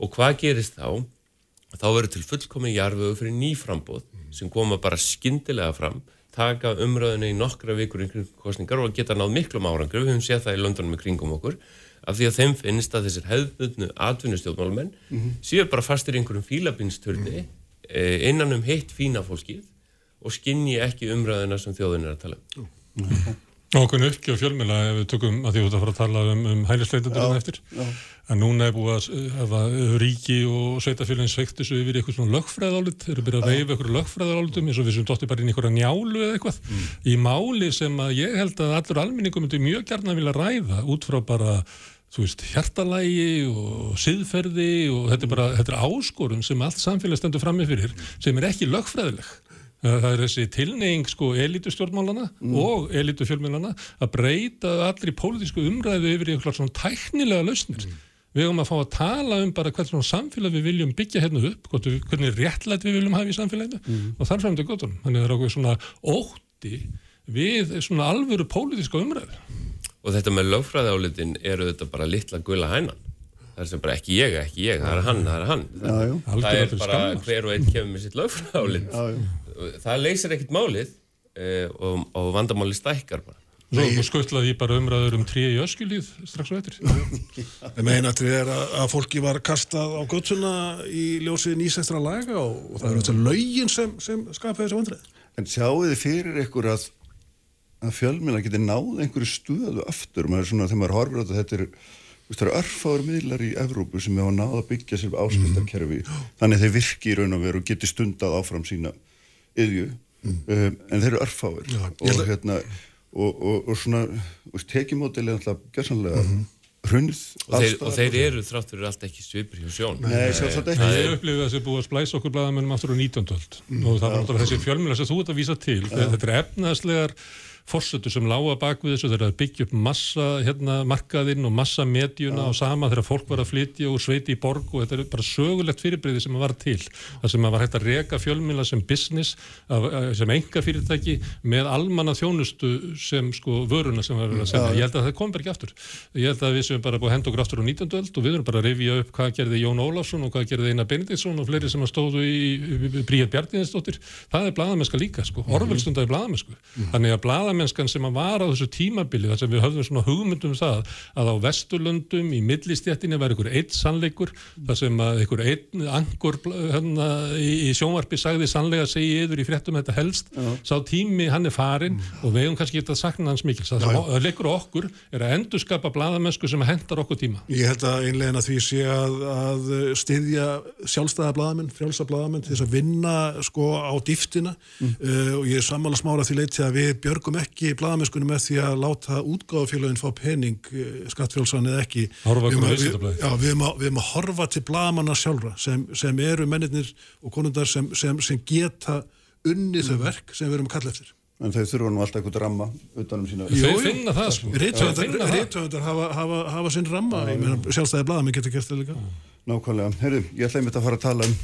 Og hvað gerist þá? Þá verður til fullkomin jarfögu fyrir nýframbóð sem koma bara skyndilega fram taka umröðinu í nokkra vikur kostningar og geta náð miklum árangur við höfum séð það í Londonum í kringum okkur af því að þeim finnst að þessir hefðbundnu atvinnustjórnmálamenn séu bara fastir einhverjum fílabinsturni eh, innan um heitt fína fólkið og skinni ekki umræðina sem þjóðin er að tala um. Okkur uppgjö fjölmjöla ef við tökum að því út að fara að tala um, um hælisleitundur eftir. En núna er búið að hafa ríki og sveitafjölinn sveikt þessu yfir eitthvað svona lögfræðálit, þeir eru byrjað að reyfa eitthvað lögfræðálitum eins og við sem dóttir bara inn í eitthvað njálu eða eitthvað. Í máli sem að ég held að allur almenningum myndi mjög gærna vilja ræða út frá bara þú veist, hjartalægi og siðferði og þetta er bara, þetta er áskorun sem allt samfélag stendur frammi fyrir sem er ekki lögfræðileg. Það er þessi tilneying sko elitustjórnmálana og elitufjölmjölana að breyta allir í pólitísku umræðu yfir í eitthvað svona tæknilega lausnir. Við höfum að fá að tala um bara hvernig svona samfélag við viljum byggja hérna upp, hvernig réttlætt við viljum hafa í samfélaginu og þar fram til gottunum. Þannig að það er okkur svona ótti við svona alvöru pólitíska umræðu. Og þetta með lögfræðálitin eru þetta bara litla gula hænan. Það er sem bara ekki ég, ekki ég, það er hann, það er hann. Já, já. það er bara skammar. hver og einn kemur með sitt lögfræðálit. Það leysir ekkit málið eh, og, og vandamáli stækkar bara. Svo skuttlaði ég bara umræður um trí í öskjulíð strax og eftir. En meinatrið er að, að fólki var kastað á göttuna í ljósið nýsestra laga og, og það eru þetta lögin sem, sem skapaði þessu vandrið. En sjáu þið fyrir ykkur að, að fjölmjöla geti náð einhverju stöðu aftur, maður er svona þegar maður horfir á þetta, þetta er, það eru örfáður miðlar í Evrópu sem hefa náð að byggja sér áskildarkerfi, þannig að þeir virki í raun og veru og geti stundað áfram sína yðju, um, en þeir eru örfáður Já, ég og ætla- hérna og, og, og svona, tekimódel er alltaf gerðsanlega mm hrunnið og þeir, og þeir eru þrátt fyrir allt ekki svipur hjá sjón. Nei, sjálfsagt ekki. Það er upplifið að þessi búið að splæsa okkur blaðamennum aftur á 19. öld. Og það var náttúrulega þessi fjölmjöla sem þú ert að vísa til. Þetta er efnaðslegar fórsötu sem lága bak við þessu þegar það byggja upp massa hérna, markaðinn og massa medjuna og sama þegar fólk var að flytja og sveiti í borg og þetta er bara sögulegt fyrirbreyði sem var til. Það sem var hægt að reka fjölmjöla sem business, sem enga fyrirtæki með almanna þjónustu sem sko vöruna sem var að senda. Ég held að það kom bara ekki aftur. Ég held að við sem bara búið að henda okkur aftur á 19. öld og við erum bara að rifja upp hvað gerði Jón Ólafsson og hvað gerði Einar Benediktsson og fleiri sem stóðu í Bríðar Bjarniðinsdóttir. Það er blaðamennska líka sko. Orvel stundaði blaðamennsku. Þannig að blaðamennskan sem að var á þessu tímabili þar sem við höfðum svona hugmyndum um það að á Vesturlöndum í millistjættinni var einhver eitt sannleikur þar sem að einhver einn angur hérna, í, í sjónvarpi sagði sannlega segi yfir í fréttum þetta helst. Sá tími hann er farin og við hefum kannski getað sakna hans mikils. Það sem leikur okkur er að endurskapa blaðamennsku sem hendar okkur tíma. Ég held að einlegin að því sé að, að styðja sjálfstæða blaðamenn, frjálsa blaðamenn til þess að vinna sko á dýftina. Uh, og ég er sammála smára því leiti að við björgum ekki blaðamennskunum með því að láta útgáðafélagin fá pening uh, skattfjálsan eða ekki. Við við-. Já, við erum að, við erum að horfa til blaðamanna sjálfra sem, sem eru mennirnir og konundar sem, sem, sem geta unnið þau verk sem við erum að kalla eftir. en þau þurfa nú alltaf eitthvað ramma utanum sína Þau finna það, sko. Þau finna það. Rítvöndar hafa, hafa, hafa sinn ramma, ég meina sjálfstæði blaðamenn getur gert það líka. Nákvæmlega. Herru, ég ætla einmitt að fara að tala um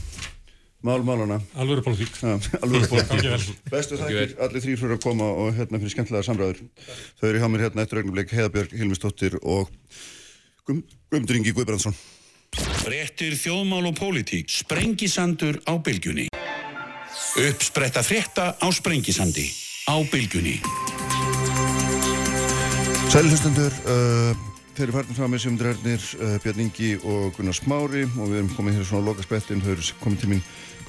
mál-málana. alvöru pólitík Ja, vel. bótt. Bestu þakkir allir þrýr fyrir að koma og hérna fyrir skemmtilega samræður. Þau eru hjá mér hérna eftir augnablik Heiðabjörg Hilmisdóttir og Gum- Guðmundur Ingi Guðbrandsson. Fréttir þjóðmál og pólitík. Sprengisandur á bylgjunni. Uppspretta frétta á Sprengisandi. Á bylgjunni. Sælhustundur, uh, þeir eru farnir frá mér sem drærnir uh, Björn Ingi og Gunnar Smári og við erum komið hér svona á loka spettin, þau eru komið til mín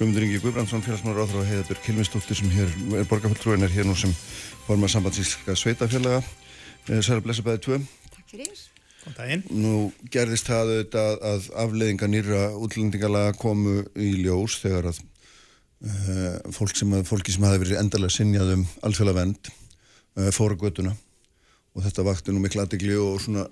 Guðmundur Ingi Guðbrandsson, félagsmálar áþráð og Heiðabjörg Hilmisdóttir sem hér er borgarfulltrúin er hér nú sem formar sambandsíska sveitafélaga. Uh, Særa blessa bæði tvö. Takk fyrir. Góðan daginn. Nú gerðist það auðvitað að afleiðinga nýra útlendingalaga komu í ljós þegar að uh, fólk sem að, fólki sem hafi verið endalega sinjað um alþjóðlega vend uh, fóru göttuna og þetta vakti nú mikla aðdegli og svona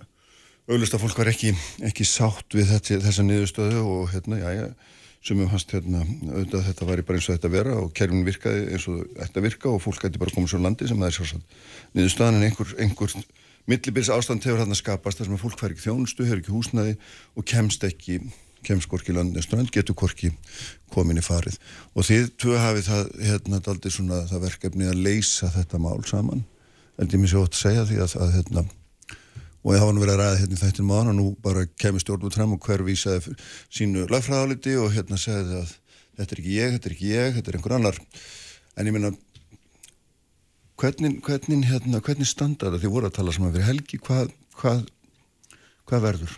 auðvist að fólk var ekki, ekki sátt við þetta, þessa niðurstöðu og hérna, já, já, sem um hans hérna, auðvitað þetta væri bara eins og þetta að vera og kerfin virkaði eins og þetta virka og fólk gæti bara komið svo landi sem það er sjálfsagt. Niðurstöðan en einhver, einhver millibils ástand hefur þarna skapast þar sem að fólk fær ekki þjónustu, hefur ekki húsnæði og kemst ekki, kemst hvorki landið strand, getur hvorki komin í farið. Og þið tvö hafið það hérna daldið svona það verkefni að leysa þetta mál saman. Held ég sér ótt að segja því að, að hérna og ég hafa nú verið að ræða hérna í þættin máðan og nú bara kemur stjórnum fram og hver vísaði sínu lagfræðaliti og hérna segði að þetta er ekki ég, þetta er ekki ég, þetta er einhver annar. En ég meina hvernig, hvernig, hérna, hvernig standa þetta? Því voru að tala saman fyrir helgi. Hvað, hvað, hvað verður?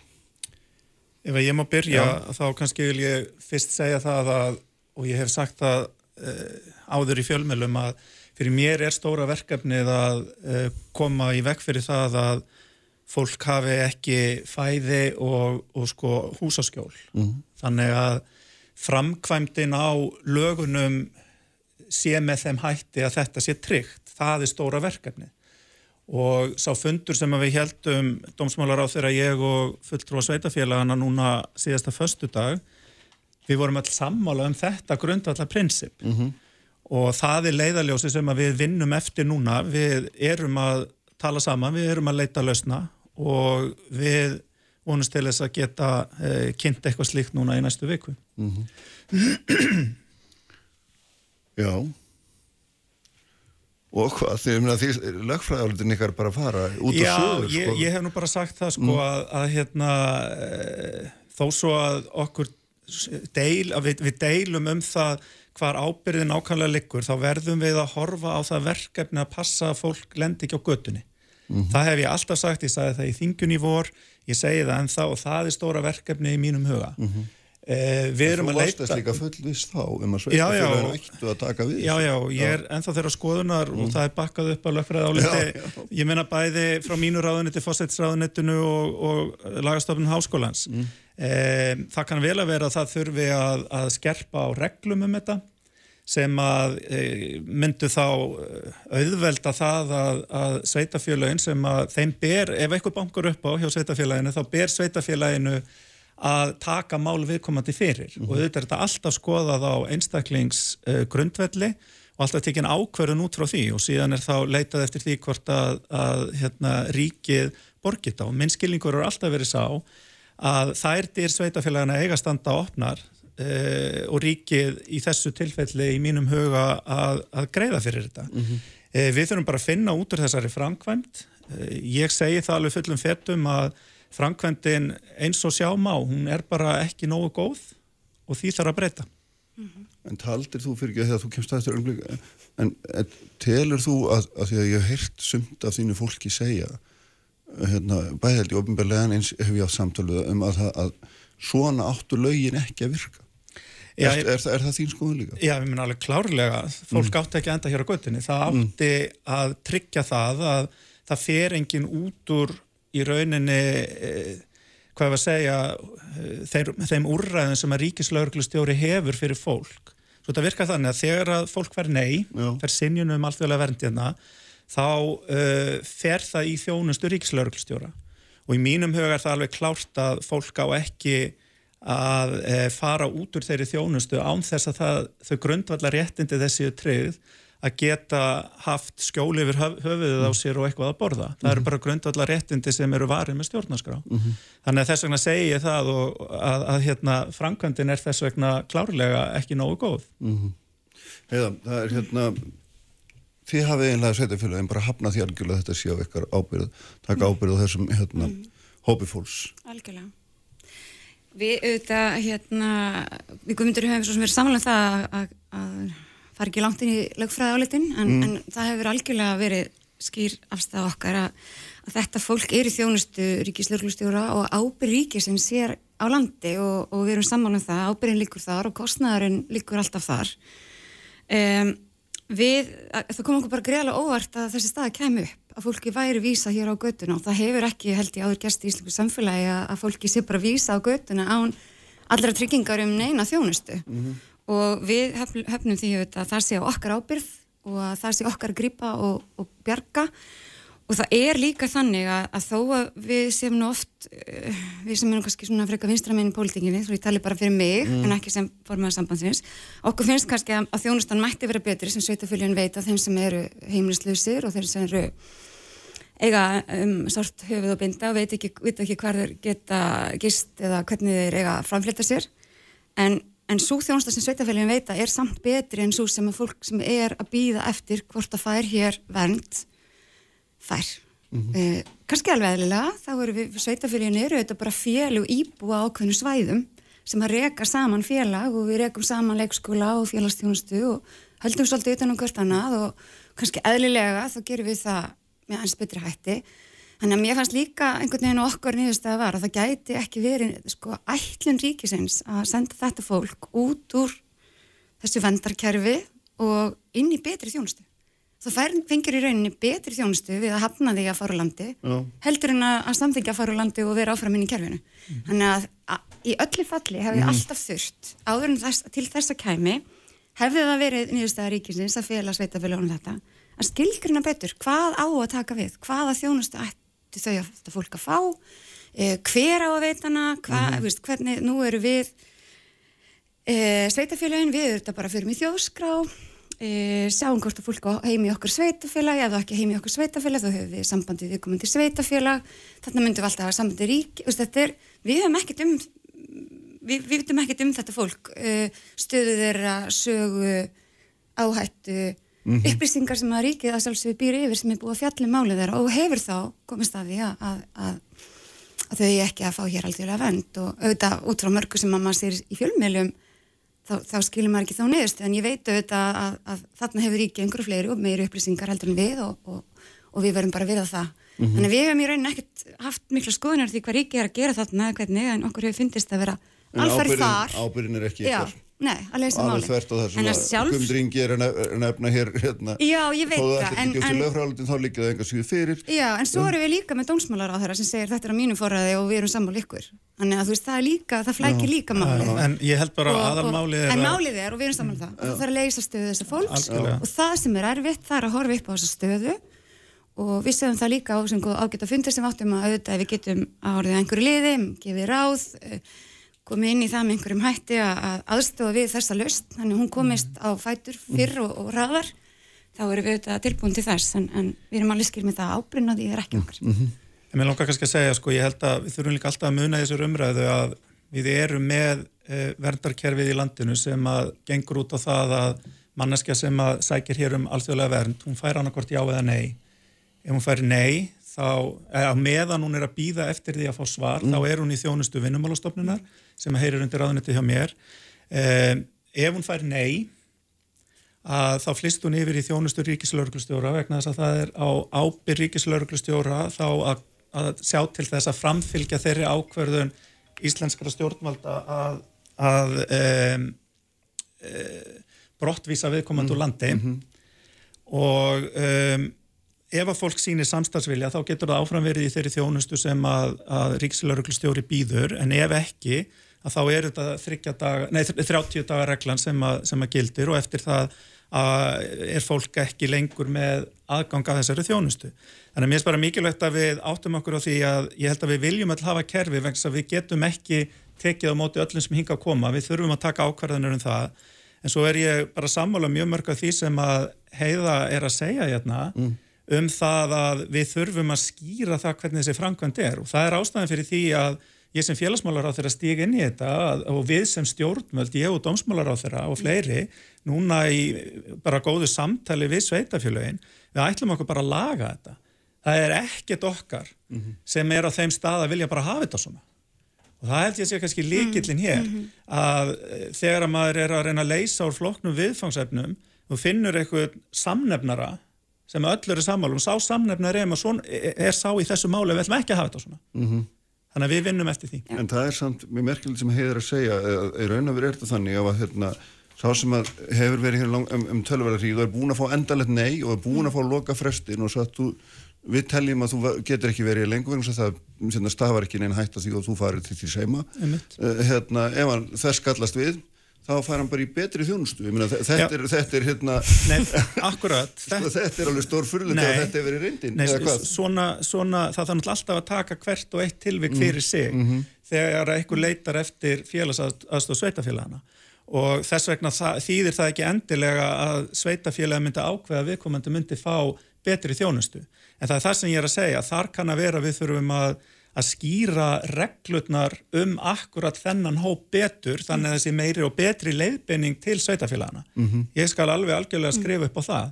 Ef að ég má byrja, þá kannski vil ég fyrst segja það að, og ég hef sagt það uh, áður í fjölmjölum að fyrir mér er stóra verkefnið að uh, koma í vekk fyrir það að fólk hafi ekki fæði og, og sko húsaskjól. Þannig að framkvæmdin á lögunum sé með þeim hætti að þetta sé tryggt. Það er stóra verkefnið. Og sá fundur sem að við heldum dómsmálar á þeirra ég og fulltrúa sveitafélagana núna síðasta föstudag, við vorum öll sammála um þetta grundvallar prinsip. Og það er leiðaljósi sem að við vinnum eftir núna. Við erum að tala saman, við erum að leita lausna og við vonumst til þess að geta eh, kynnt eitthvað slíkt núna í næstu viku. Já og hvað, því, meina, því lögfræðalutin ykkar bara fara út Já, á sögur ég, sko. ég hef nú bara sagt það sko að, að hérna e, þó svo að okkur deil, að við, við deilum um það hvar ábyrðin ákvæmlega liggur þá verðum við að horfa á það verkefni að passa að fólk lendi ekki á götunni það hef ég alltaf sagt, ég sagði það í þingun í vor ég segi það ennþá og það er stóra verkefni í mínum huga. Mm -hmm. eh, við erum að leita Þú varst líka fullvist þá um að sveitafélagin ættu að taka við Já, já, ég er ennþá þeirra skoðunar mm. og það er bakkað upp að lögfræða áliti. ég menna bæði frá mínu ráðuniti fósættisráðunitinu og, og lagastofnun háskólans. Mm. eh, það kann vel að vera að það þurfi að, að skerpa á reglum um þetta sem að e, myndu þá e, auðvelda það að, að sveitafélagin sem að þeim ber, ef eitthvað bankur upp á hjá sveitafélaginu, þá ber sveitafélaginu að taka mál viðkomandi fyrir mm -hmm. og auðvitað er þetta alltaf skoðað á einstaklingsgrundvelli uh, og alltaf tekinn ákverðun út frá því og síðan er þá leitað eftir því hvort að, að hérna, ríkið borgit á. Minnskilningur eru alltaf verið sá að þær dyr sveitafélagina eiga standa opnar uh, og ríkið í þessu tilfelli í mínum huga að, að greiða fyrir þetta. Mm -hmm. uh, við þurfum bara að finna út úr þessari framkvæmt. Uh, ég segi það alveg fullum fettum að framkvæmdin eins og sjá má, hún er bara ekki nógu góð og því þarf að breyta. Mm -hmm. En taldir þú fyrir ekki að þú kemst að þetta umblík, en, en telur þú að, að því að ég hef heyrt sumt af þínu fólki segja, hérna, bæðaldi ofinbarlegan eins hef ég átt samtöluða um að, að svona áttu lögin ekki að virka? Já, er, er, er það þín skoðun líka? Já, ég minna alveg klárlega fólk mm. átti ekki að enda hér á göttinni það mm. átti mm. að tryggja það að það fer engin út úr í rauninni eh, hvað var að segja eh, þeir, þeim úrræðin sem að ríkislauglustjóri hefur fyrir fólk svo þetta virkar þannig að þegar að fólk verð nei fer sinjunum um allþjóðlega verndina þá uh, fer það í þjónustu ríkislauglustjóra og í mínum huga er það alveg klárt að fólk á ekki að e, fara út úr þeirri þjónustu án þess að það, þau grundvallar réttindi þessi tryggð að geta haft skjóli yfir höfuðið á mm. sér og eitthvað að borða. Það eru mm-hmm. bara grundvallar réttindi sem eru varið með stjórnarskrá. Mm -hmm. Þannig að þess vegna segi ég það og að, að hérna, framkvæmdin er þess vegna klárlega ekki nógu góð. Mm -hmm. Heiða, það er hérna, þið hafið einlega sveitafélagin bara hafnað því algjörlega þetta sé á ykkar ábyrð, taka ábyrð á þessum hérna, mm. hópi fólks. Algjörlega. Við auðvitað, hérna, við guðmyndur höfum svo sem verið samanlega um það að, að fara ekki langt inn í lögfræði álitin en, mm. en það hefur algjörlega verið skýr afstæða okkar að, að þetta fólk er í þjónustu ríkislauglustjóra og ábyrg ríki sem sér á landi og, og við erum samanlega um það, ábyrgin líkur þar og kostnæðarinn líkur alltaf þar. Um, við, það kom okkur bara greiðlega óvart að þessi staða kemur upp að fólki væri vísa hér á göttuna og það hefur ekki held ég áður gæst í Íslands samfélagi að fólki sé bara vísa á göttuna án allra tryggingar um neina þjónustu. Mm -hmm. og við höfnum því að það sé á okkar ábyrð og að það sé okkar gripa og, og bjarga og það er líka þannig að, að þó að við sem nú oft uh, við sem erum kannski svona freka vinstraminn í pólitíkinni, þú ég tali bara fyrir mig mm. en ekki sem formaður sambandsins okkur finnst kannski að, að þjónustan mætti vera betri sem sveitafylgjum veit að þeim sem eru heimlislusir og þeir sem eru eiga um, sort höfuð og binda og veit ekki, veit ekki hvað þeir geta gist eða hvernig þeir eiga framflita sér en, en svo þjónustan sem sveitafylgjum veita er samt betri en svo sem að fólk sem er að býða eftir hvort að fær hér vernd þær. Mm -hmm. eh, Kanski alveg eðlilega, þá eru við sveitafélagin eru þetta bara félag íbúa ákveðinu svæðum sem að reka saman félag og við rekum saman leikskóla og félagstjónustu og höldum svolítið utan um hvert annað og kannski eðlilega þá gerum við það með hans betri hætti. Þannig að mér fannst líka einhvern veginn okkur nýðust að var að það gæti ekki verið sko ætlun ríkisins að senda þetta fólk út úr þessu vendarkerfi og inn í betri þjónustu það fengir í rauninni betri þjónustu við að hafna því að fara úr landi Já. heldur en að samþyggja að fara úr landi og vera áfram inn í kerfinu mm. þannig að, að í öllu falli hefði mm. alltaf þurft áður en þess, til þessa kæmi hefði það verið nýðustæða ríkisins að fela sveitafélagunum þetta að skilgrina betur hvað á að taka við hvaða þjónustu ætti þau að fólk að fá eh, hver á að veitana hva, mm. veist, hvernig nú eru við eh, sveitafélagin við erum þetta bara fyrir mig þjóskrá e, sjáum hvort að fólk heimi okkur sveitafélag eða ekki heimi okkur sveitafélag þá hefur við sambandið viðkomandi sveitafélag þarna myndum við alltaf að hafa sambandið rík er, við hefum ekkert um við, við vitum ekkert um þetta fólk. E, stöðu þeirra sögu áhættu mm -hmm. upplýsingar sem að ríkið að sjálfsögur býr yfir sem er búið að fjallum málið þeirra og hefur þá komist að því að, að, að, að þau ekki að fá hér að vend og auðvitað út frá mörgu sem maður sér í fjölmjölum þá, þá skilur maður ekki þá neðust en ég veit auðvitað að, að, að þarna hefur ríkið einhverju fleiri og meiri upplýsingar heldur en við og, og, og við verum bara við á það. -hmm. þannig að við hefum í rauninni ekkert haft mikla skoðunar því hvað ríkið er að gera þarna hvernig en okkur hefur fyndist að vera alfarið þar. ábyrðin er ekki ykkar Nei, að leysa máli. Alveg þvert á sem að sjálf... Guðmundringi er að nefna hér hérna. Já, ég veit það. Þó það ætti ekki út í lögfræðalutin þá líka það enga síðu fyrir. Já, en svo erum við líka með dómsmálar á þeirra sem segir þetta er á mínu forræði og við erum sammál ykkur. Þannig að þú veist, það er líka, það flækir líka málið. En ég held bara að aðalmálið er að... En málið er, og við erum sammál það, það þarf að leysa stöðu þessar fólks og það sem er erfitt, það er að horfa upp á þessa stöðu og við segjum það líka á sem ágætt að fundir sem áttum að auðvitað við getum að orðið einhverju liði, gefið ráð komið inn í það með einhverjum hætti að aðstofa við þessa löst þannig hún komist á fætur fyrr og, og ræðar þá erum við auðvitað tilbúin til þess en, en við erum alveg skil með það ábrynna því það er ekki okkar. mm -hmm. En mér langar kannski að segja sko, ég held að við þurfum líka alltaf að muna þessar umræðu að við erum með e, verndarkerfið í landinu sem að gengur út á það að manneskja sem að sækir hér um alþjóðlega vernd, hún fær annarkort já eða nei. Ef hún fær nei þá, eða meðan hún er að býða eftir því að fá svar, mm. þá er hún í þjónustu vinnumálastofnunar sem heyrir undir ráðunetti hjá mér um, ef hún fær nei að þá flist hún yfir í þjónustu ríkislauglustjóra vegna þess að það er á ábyrg ríkislauglustjóra þá að, að sjá til þess að framfylgja þeirri ákverðun íslenskara stjórnvalda að, að um, um, brottvísa viðkomandu mm. landi mm -hmm. og ef að fólk sýnir samstagsvilja þá getur það áframverið í þeirri þjónustu sem að, að ríkslauglustjóri býður en ef ekki að þá er þetta daga, nei, 30 dagar reglan sem að, sem að gildir og eftir það er fólk ekki lengur með aðgang að þessari þjónustu. Þannig að mér er bara mikilvægt að við áttum okkur á því að ég held að við viljum alltaf hafa kerfi vegna að við getum ekki tekið á móti öllum sem hinga að koma, við þurfum að taka ákvarðanur um það, en svo er ég bara sammála mjög mörg af því sem að heiða er að segja hérna mm. um það að við þurfum að skýra það hvernig þessi framkvæmd er og það er ástæðan fyrir því að ég sem félagsmálar á þeirra stíg inn í þetta og við sem stjórnmöld, ég og dómsmálar á þeirra og fleiri, núna í bara góðu samtali við sveitafélögin, við ætlum okkur bara að laga þetta. Það er ekkert okkar mm -hmm. sem er á þeim stað að vilja bara hafa þetta svona. Og það held ég að sé kannski líkillin hér mm -hmm. að eh, þegar að maður er að reyna að leysa úr floknum viðfangsefnum og finnur eitthvað samnefnara sem öll eru sammálum, sá samnefnar er, er, er sá í þessu máli við ætlum ekki að hafa þetta svona. Mm -hmm. Þannig að við vinnum eftir því. En það er samt mjög merkilegt sem heiður að segja, í raun og veru er þetta þannig að hérna, sá sem að hefur verið hér um, um tölverðar hríð og er búin að fá endalegt nei og er búin að fá loka frestin og svo að þú, við teljum að þú getur ekki verið lengur vegna það hérna, stafar ekki neina hægt að því og þú farir til því seima. Uh, hérna, ef þess skallast við þá fær hann bara í betri þjónustu. Myna, þetta, er, þetta er hérna Nei, akkurat. Sko, þetta er alveg stór fyrirlega og þetta er verið reyndin svona, svona, það þarf alltaf að taka hvert og eitt tilvik fyrir mm. sig mm -hmm. þegar einhver leitar eftir félagsaðstof sveitafélagana og þess vegna það, þýðir það ekki endilega að sveitafélag myndi ákveða viðkomandi myndi fá betri þjónustu. En það er það sem ég er að segja þar kann að vera við þurfum að að skýra reglurnar um akkurat þennan hóp betur þannig að þessi meiri og betri leiðbenning til sveitafélagana. Mm -hmm. Ég skal alveg algjörlega skrifa upp á það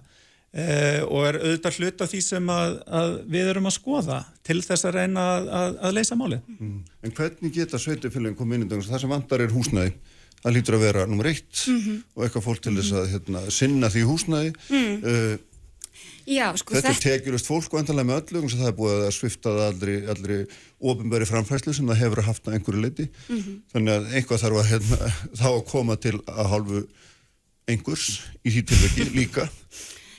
eh, og er auðvitað hluta því sem að, að við erum að skoða til þess að reyna að, að, að leysa máli. Mm. En hvernig geta sveitafélagin komið inn í dag? Það sem vandar er húsnæði. Það lítur að vera nummer eitt mm -hmm. og eitthvað fólk til þess að hérna, sinna því húsnæði. Uh, Já, sko, þetta er tekjulust fólk vantanlega með öllum það er búið að svifta það aldrei, aldrei ofinbæri framfæslu sem það hefur haft að einhverju leiti mm -hmm. þannig að einhvað þarf að hérna, þá að koma til að hálfu einhvers í því tilveki líka.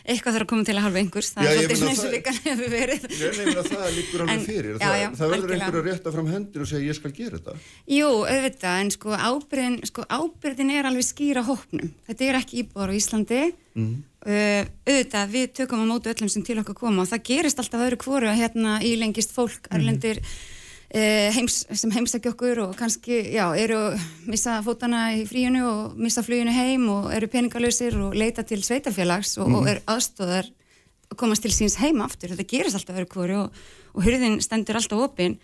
Eitthvað þarf að koma til að halva einhvers það já, er svolítið eins og líka hefur verið. Nefnir að það líkur alveg fyrir. Já, já, það, það verður einhver að rétta fram hendur og segja ég skal gera þetta. Jú, auðvitað, en sko ábyrðin, sko ábyrðin er alveg skýra hópnum. Þetta er ekki íbúðar á Íslandi. Mm. Uh, auðvitað, við tökum á mótu öllum sem til okkar koma og það gerist alltaf öðru kvoru að hérna ílengist fólk, mm. erlendir Eh, heims, sem heimsækja okkur og kannski, já, eru að missa fótana í fríinu og missa fluginu heim og eru peningalösir og leita til sveitafélags og, mm. og mhm. er aðstóðar að komast til síns heima aftur. Þetta gerist alltaf verið hverju og, og hurðin stendur alltaf opinn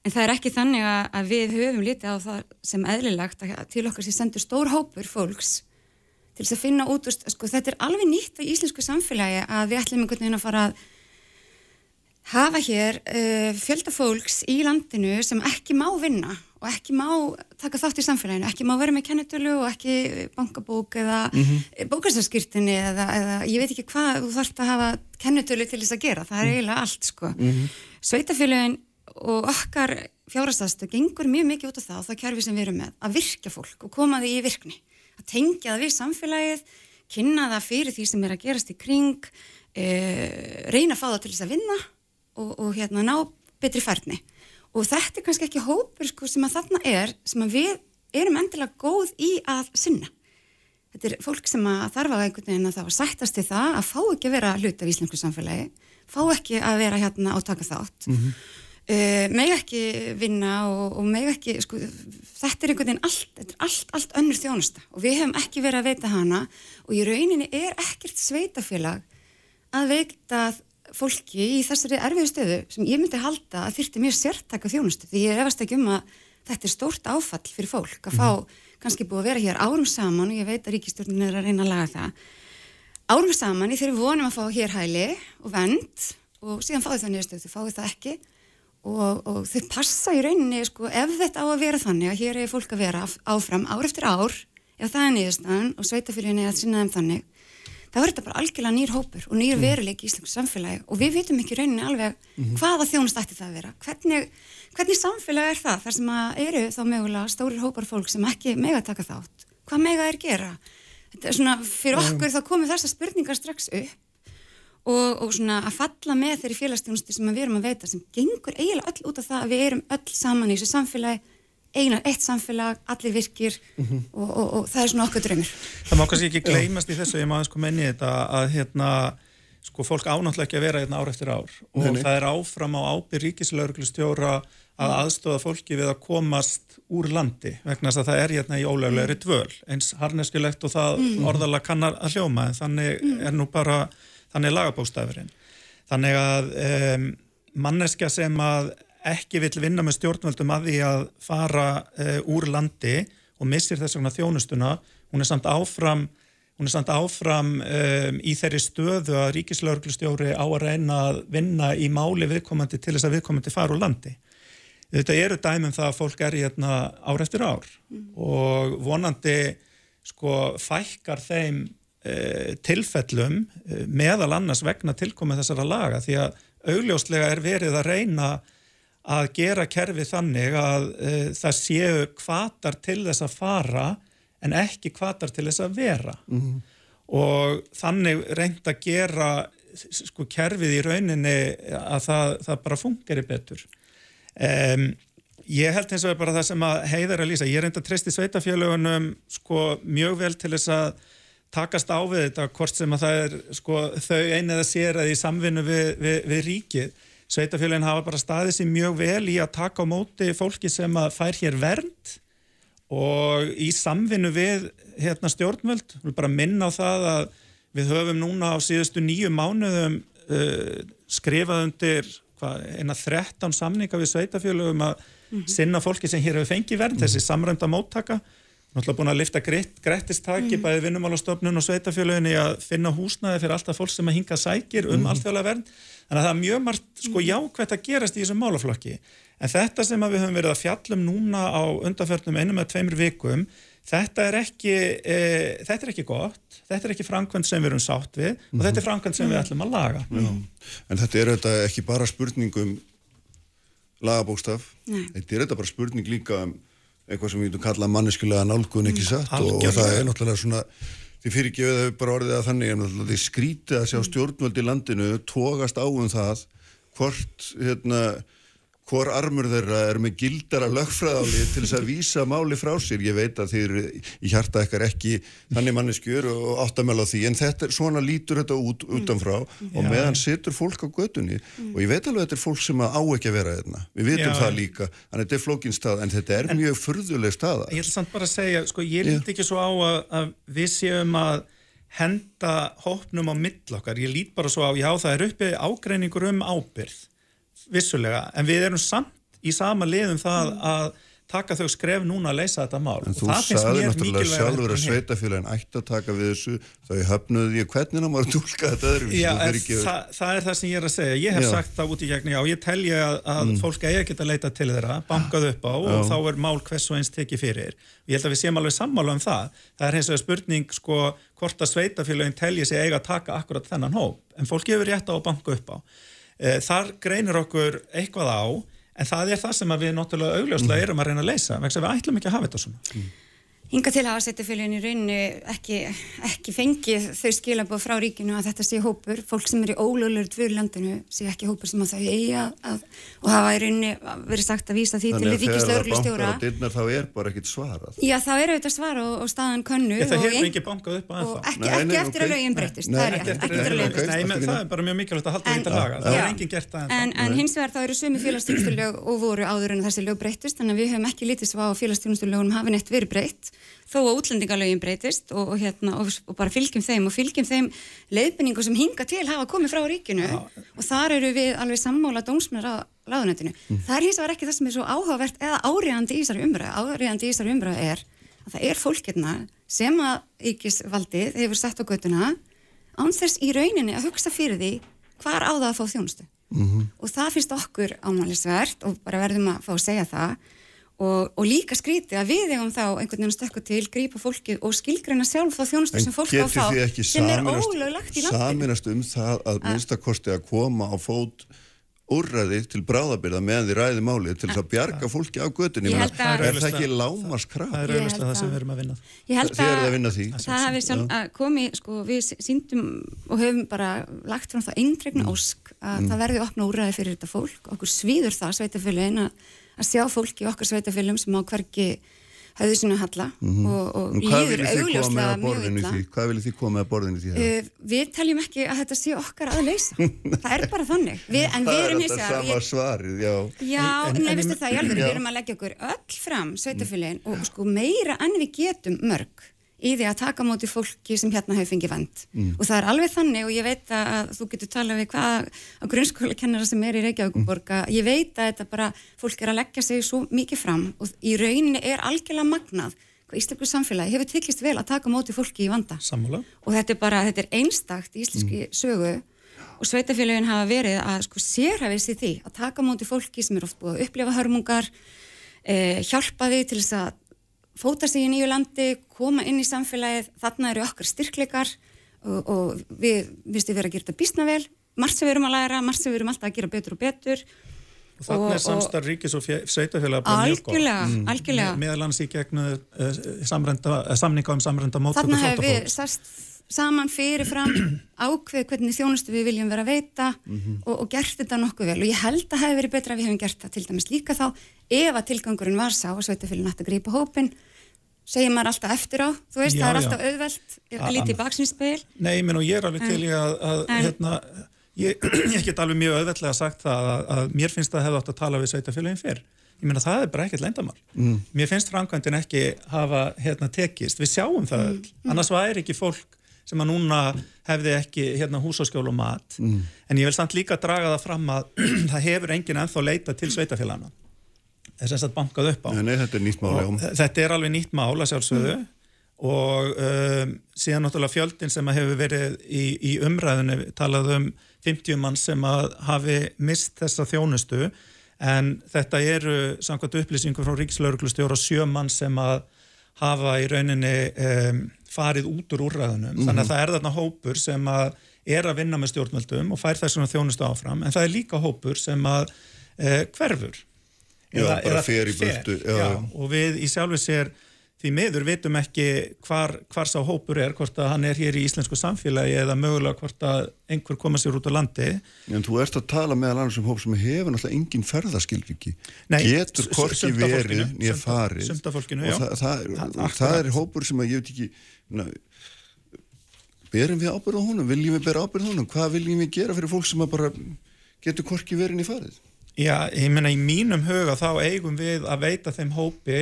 en það er ekki þannig að við höfum litið á það sem eðlilegt að til okkar sem sendur stór hópur fólks til þess að finna út, sko, þetta er alveg nýtt á íslensku samfélagi að við ætlum einhvern veginn að fara að hafa hér uh, fjölda fólks í landinu sem ekki má vinna og ekki má taka þátt í samfélaginu, ekki má vera með kennetölu og ekki bankabók eða mm Mhm. -hmm. bókastarskirtinni eða, eða ég veit ekki hvað þú þarfst að hafa kennetölu til þess að gera, það er eiginlega allt sko. Mm -hmm. Sveitafélagin og okkar fjárhastastu gengur mjög mikið út af það og það kerfi sem við erum með að virkja fólk og koma því í virkni að tengja það við samfélagið kynna það fyrir því sem er að gerast í kring e, reyna að fá það til þess að vinna og, og hérna ná betri færni. Og þetta er kannski ekki hópur sko, sem að þarna er sem að við erum endilega góð í að sinna. Þetta er fólk sem að þarf að einhvern veginn að það var sættast í það að fá ekki að vera hluti af íslensku samfélagi fá ekki að vera hérna og taka þátt. Mm -hmm. Uh, meg ekki vinna og, og meg ekki sko, þetta er einhvern veginn allt, þetta er allt, allt önnur þjónusta og við hefum ekki verið að veita hana og í rauninni er ekkert sveitafélag að veita fólki í þessari erfiðu stöðu sem ég myndi halda að þyrti mjög sértaka þjónustu því ég efast ekki um að þetta er stórt áfall fyrir fólk að fá kannski búið að vera hér árum saman og ég veit að ríkistjórnin er að reyna að laga það. Árum saman í þeirri vonum að fá hér hæli og vend og síðan fáið það niðurstöð, þau fáið það ekki og, og þau passa í rauninni sko, ef þetta á að vera þannig að hér er fólk að vera áfram ár eftir ár ef það er niðurstöðan og sveitafyririnn er að sinna þeim þannig þá er þetta bara algjörlega nýr hópur og nýr veruleik í Íslands samfélagi. Og við vitum ekki rauninni alveg hvaða þjónust ætti það að vera. Hvernig, hvernig samfélag er það þar sem að eru þá mögulega stórir hópar fólk sem ekki mega taka þátt? Hvað mega er gera? Þetta er svona fyrir okkur þá komum þessar spurningar strax upp og, og svona að falla með þeirri félagsstjónustu sem við erum að veita sem gengur eiginlega öll út af það að við erum öll saman í þessu samfélagi einar eitt samfélag, allir virkir og, og, og það er svona okkur draumur. Það má kannski ekki gleymast í þessu, ég má eins koma inn í þetta að hérna, sko, fólk ánáttúrulega ekki að vera hérna ár eftir ár. Og Nei, það er áfram á ábyrg ríkislauruglustjóra að aðstofa fólki við að komast úr landi vegna þess að það er hérna í ólöglegri dvöl eins harneskilegt og það orðalega kannar að hljóma en þannig er nú bara þannig lagabóstafurinn þannig að um, manneskja sem að ekki vill vinna með stjórnvöldum að því að fara uh, úr landi og missir þess vegna þjónustuna hún er samt áfram hún er samt áfram um, í þeirri stöðu að ríkislauglustjóri á að reyna að vinna í máli viðkomandi til þess að viðkomandi fara úr landi. Þetta eru dæmum það að fólk er hérna ár eftir ár og vonandi sko fækkar þeim tilfellum uh, meðal annars vegna tilkomið þessara laga því að augljóslega er verið að reyna að gera kerfi þannig að uh, það séu kvatar til þess að fara en ekki kvatar til þess að vera. Og þannig reynd að gera sko kerfið í rauninni að það, það bara fungeri betur. Um, ég held eins og er bara það sem að heiðar að lýsa, ég reynd að treysti sveitafjölugunum sko mjög vel til þess að takast á við þetta hvort sem að það er sko þau einu eða sér að í samvinnu við, við, við ríkið. Sveitafjölugin hafa bara staðið sér mjög vel í að taka á móti fólki sem að fær hér vernd og í samvinnu við hérna stjórnvöld, bara minna á það að við höfum núna á síðustu nýju mánuðum uh, skrifað undir hvað, eina 13 samninga við sveitafjölugum að sinna fólki sem hér hefur fengið vernd, þessi samræmda móttaka náttúrulega búin að lifta greitt, grettistaki bæði vinnumálastofnun og sveitafjöluðin í að finna húsnaði fyrir alltaf fólk sem að hinga sækir um mm. alþjóðlega vernd. Þannig að það er mjög margt sko jákvæmt að gerast í þessum málaflokki. En þetta sem að við höfum verið að fjallum núna á undanförnum einum eða tveimur vikum þetta er ekki e, þetta er ekki gott, þetta er ekki framkvæmt sem við erum sátt við og þetta er framkvæmt sem við ætlum að laga. Já. En þetta er þetta ekki bara spurning um lagabókstaf, Nei. þetta er þetta bara spurning líka um eitthvað sem við getum kallað manneskulega nálgun ekki satt? Og, og það er náttúrulega svona því fyrirgefið hefur bara orðið að þannig en því skrítið að sjá stjórnvöld í landinu tókast á um það hvort hérna hvor armur þeirra er með gildara lögfræðáli til þess að vísa máli frá sér? Ég veit að þeir í hjarta ekkar ekki þannig manneskjur og áttamæla því en þetta svona lítur þetta út utanfrá og Já. meðan situr fólk á götunni og ég veit alveg að þetta er fólk sem á ekki að vera hérna. Við vitum Já, það líka, þannig að þetta er flókin stað en þetta er mjög furðuleg staða. Ég ætla samt bara að segja, sko, ég lít ekki svo á að, að við séum að henda hópnum á mill okkar. Ég lít bara svo á, já, það er uppi ágreiningur um ábyrð, vissulega, en við erum samt í sama liðum það að taka þau skref núna að leysa þetta mál En og þú það sagði náttúrulega sjálfur að sveitafélagin ætti að taka við þessu þau höfnuðu því hvernig það maður tólka þetta öðruvísi Já, ekki- það, það er það sem ég er að segja. Ég hef Já. sagt það út í gegn, já, ég telja að, að Mm. fólk að geta leita til þeirra, bankað upp á og Já. þá er mál hvers og eins tekið fyrir. Ég held að við séum alveg sammála um það. Það er hins vegar spurning, sko, hvort að sveitafélagin telji sig eiga að taka akkurat þennan hóp. En fólk gefur rétt á að banka upp á. Eh, Þar greinir okkur eitthvað á, en það er það sem við náttúrulega augljóslega erum að reyna að leysa, vegna við ætlum ekki að hafa þetta svona. Hinga til hafa setjafélagin í rauninni ekki, ekki fengið þau skilabóð frá ríkinu að þetta sé hópur, fólk sem er í ólöglegur dvöru í landinu sé ekki hópur sem að þau eigi að, að og hafa í rauninni verið sagt að vísa því til Þannig að þegar það bankar á dyrnar þá er bara ekkit svarað. Já, þá eru auðvitað svara og, og staðan könnu Ég, það og, hefur ekki bankað upp á ennþá. og ekki, ekki eftir að lögin breytist, Nei, það er ekki rétt, eftir ekki eftir að lögin Nei, breytist. það er bara mjög mikilvægt að halda þetta laga. Það er enginn gert það En, ennþá. en hins vegar þá eru sumi félagsstjónustulög og voru áður en þessi lög breytist þó að útlendingalögin breytist og, og, hérna, og, og bara fylgjum þeim og fylgjum þeim leiðbynningu sem hinga til hafa komið frá ríkinu og þar eru við alveg sammála dómsmjör á ráðunetinu. Það er hins vegar ekki það sem er svo áhugavert eða áriðandi í þessari umræðu. Áriðandi í þessari umræðu er að það er fólk hérna sem að ríkisvaldið hefur sett á göttuna án þess í rauninni að hugsa fyrir því hvar á það að fá þjónustu. Og það finnst okkur ámælisvert og bara verðum að fá að segja það og, og líka skrítið að við eigum þá einhvern veginn að stökka til, grípa fólkið og skilgreina sjálf þá þjónustu En sem fólk á ekki sem er ólöglagt í landinu saminast um það að minnstakosti að koma á fót úrræði til bráðabyrða meðan þið ræði málið til þess að bjarga fólki á að- er það ekki lámaskraf? Það er auðvitað það sem við erum að vinna. Ég held Þið eruð að vinna því. það hafi sjálf að komi, sko, við síndum og höfum bara lagt fram það eindregna ósk að Mm. það verði að, að sjá fólki í okkar sveitafélagum sem á hvergi höfðu sinu halla Mhm. og, og En Hvað líður augljóslega að mjög illa. því? Hvað viljið þið koma með að borðinu því? Uh, við teljum ekki að þetta sé okkar að leysa. það er bara þannig. Við, en við er erum hins sama ég- svarið, já. Já, En- en, en- nei, en- veistu það, Já. við erum að leggja okkur öll fram, sveitafélagin, og sko meira en við getum mörg í því að taka móti fólki sem hérna hefur fengið vend. Mm. Og það er alveg þannig og ég veit að þú getur talað við hvað á grunnskóla kennara sem er í Reykjavíkuborg að ég veit að þetta bara, fólk er að leggja sig svo mikið fram og í rauninni er algjörlega magnað hvað íslensku samfélagi hefur tekist vel að taka móti fólki í vanda. Sammála. Og þetta er bara, þetta er einstakt í íslenski sögu og sveitafélagin hafa verið að sko sérhæfis í því að taka móti fólki sem er oft búið að upplifa hörmungar, eh, hjálpa því til þess að fóta sig í nýju landi, koma inn í samfélagið, þarna eru okkar styrkleikar og, og við viðstu vera að gera þetta bísna vel, margt sem við erum að læra, margt sem við erum alltaf að gera betur og betur. Og þannig er samstarf ríkis og fé- sveitafélag bara mjög gott. Algjörlega, mm. algjörlega. Me- Meðal annars í gegnu uh, samrenda, uh, samninga um samrenda móttöku Þarna hefur við flóttafólks. Saman fyrirfram ákveð hvernig þjónustu við viljum vera að veita Mhm. og, og gert þetta nokkuð vel og ég held að það hefur verið betra að við hefum gert það til dæmis líka þá ef að tilgangurinn var sá að sveitafélagin ætti að grípa hópin segir maður alltaf eftir á þú veist Já, það er já. alltaf auðvelt að líti í baksinspil Nei, menn og ég er alveg til í að, að en- hérna, ég, ég get alveg mjög auðveldlega sagt það að, að mér finnst það hefði átt að tala við sveitafélagin fyrr. Ég meina það er bara ekkert lendamál. Mm. Mér finnst framkvæmdin ekki hafa hérna tekist. Við sjáum það öll. Annars væri ekki fólk sem að núna hefði ekki hérna húsaskjól og mat. Mm. En ég vil samt líka draga það fram að það hefur enginn ennþá leita til sveitafélagana. Þess að þetta bankað upp á. Nei, nei, þetta er mál. Þetta er alveg nýtt mál að sjálfsögðu og um, síðan náttúrulega fjöldin sem að hefur verið í, í umræðinu talað um 50 mann sem að hafi mist þessa þjónustu en þetta eru samkvæmt upplýsingum frá Ríkislauruglustjóra sjö mann sem að hafa í rauninni um, farið út úr úrræðunum Mhm. þannig að það er þarna hópur sem að er að vinna með stjórnvöldum og fær þessuna þjónustu áfram en það er líka hópur sem að uh, hverfur. Já, bara fer já, og við í sjálfu sér því miður vitum ekki hvar, hvar sá hópur er, hvort að hann er hér í íslensku samfélagi eða mögulega hvort að einhver koma sér út á landi En þú ert að tala meðal annars um hóp sem hefur náttúrulega engin ferðaskilriki. Nei, Getur af verið nýja farið. sumt af fólkinu, og já. það, það, Það- það, er hópur sem að ég veit ekki, na, berum við ábyrð á honum, viljum við bera ábyrð á honum, hvað viljum við gera fyrir fólk sem að bara getur hvorki verið ný farið? Já, ég meina í mínum huga þá eigum við að veita þeim hópi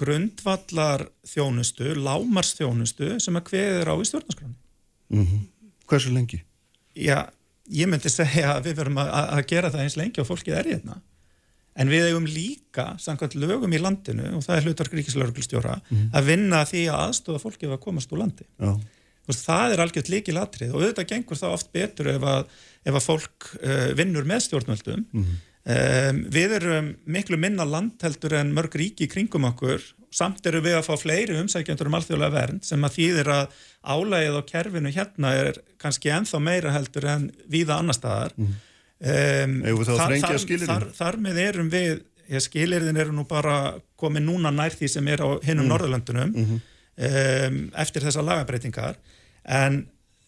grundvallar þjónustu, lámars þjónustu sem að kveður á í stjórnarskráni. Mm Hversu lengi? Já, ég myndi segja að við verum að, að gera það eins lengi og fólkið er hérna. en við eigum líka samkvæmt lögum í landinu og það er hlutar ríkislauruglustjóra að vinna að því að aðstofa fólki ef að komast úr landi Já. Það er algjört líkil atrið og auðvitað gengur það oft betur ef að, ef að fólk uh, vinnur með stjórnvöldum um, við erum miklu minna landheldur en mörg ríki kringum okkur. Samt eru við að fá fleiri umsækjandur um alþjóðlega vernd sem að þýðir að álægið á kerfinu hérna er kannski enþá meira heldur en víða annar staðar. Um, þá að þar- þar- þar, þar með erum við skilirðin eru nú bara komið núna nær því sem er á hinnum Norðurlöndunum um, eftir þessar lagabreitingar en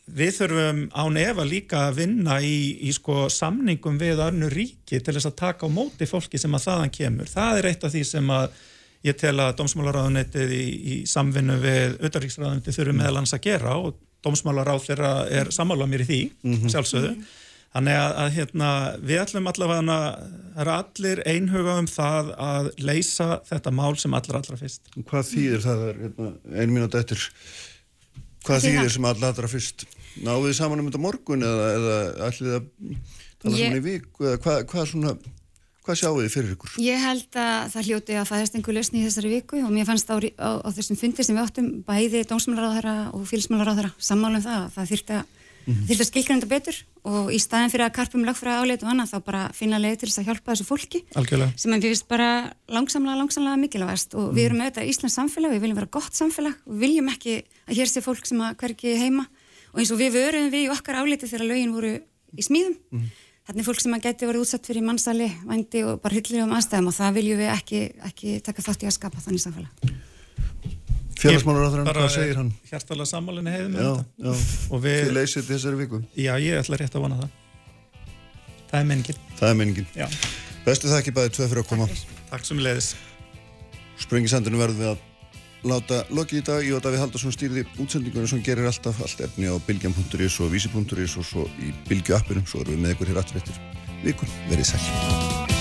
við þurfum án efa líka að vinna í, í sko samningum við önnu ríki til þess að taka á móti fólki sem að þaðan kemur. Það er eitt af því sem að ég tel að dómsmálaráðunetið í, í samvinnu við auðaríksráðunetið þurfum meðal hans að gera og dómsmálaráð þeirra er sammála mér í því, sjálfsögðu. Þannig að, að hérna, við ætlum allavega að allir einhuga um það að leysa þetta mál sem allra allra fyrst. Hvað þýðir það er hérna, einu mínúti eftir hvað þýðir sem allra allra fyrst náðu þið saman um þetta morgun eða, eða ætlið að tala Ég- saman í viku eða hvað, hvað svona hvað sjáu þið fyrir ykkur? Ég held að það hljóti að fæðast einhver lausni í þessari viku og mér fannst á, á, á þessum fundi sem við áttum bæði dómsmálaráðara og félsmálaráðara sammála um það að það þyrfti að, mm -hmm. að skilgrænda betur og í staðin fyrir að karpum lögfræða áleitt og annað þá bara finna leið til þess að hjálpa þessu fólki Algjörlega. sem er finnst bara langsamlega, langsamlega mikilvægast og við erum auðvitað Íslands samfélag, við viljum vera gott samfélag og við viljum ekki að hér sé fólk sem að hverki heima og eins og við vöruðum við í okkar áliti þegar lögin voru í smíðum Þannig fólk sem að geti verið útsett fyrir mannsali, vændi og bara hyllilegum aðstæðum og það viljum við ekki, ekki taka þátt í að skapa þannig samfélag. Félagsmálar hvað segir hann? Hjartalega sammálinni heiðum með Já, já, Og þið við, leysið þessari viku já, ég ætla rétt að vona það. Það er menningin. það er menningin bestu þakki bæði tvö fyrir að koma Takk sem leiðis. Sprengisandinu verðum við að láta lokið í dag. Jóta við Haldarsson stýrði útsendingunum sem gerir alltaf allt efni á bilgjan.is og vísi.is og svo í bilgju appinum svo erum við með ykkur hér aftur eftir viku. Verið sæl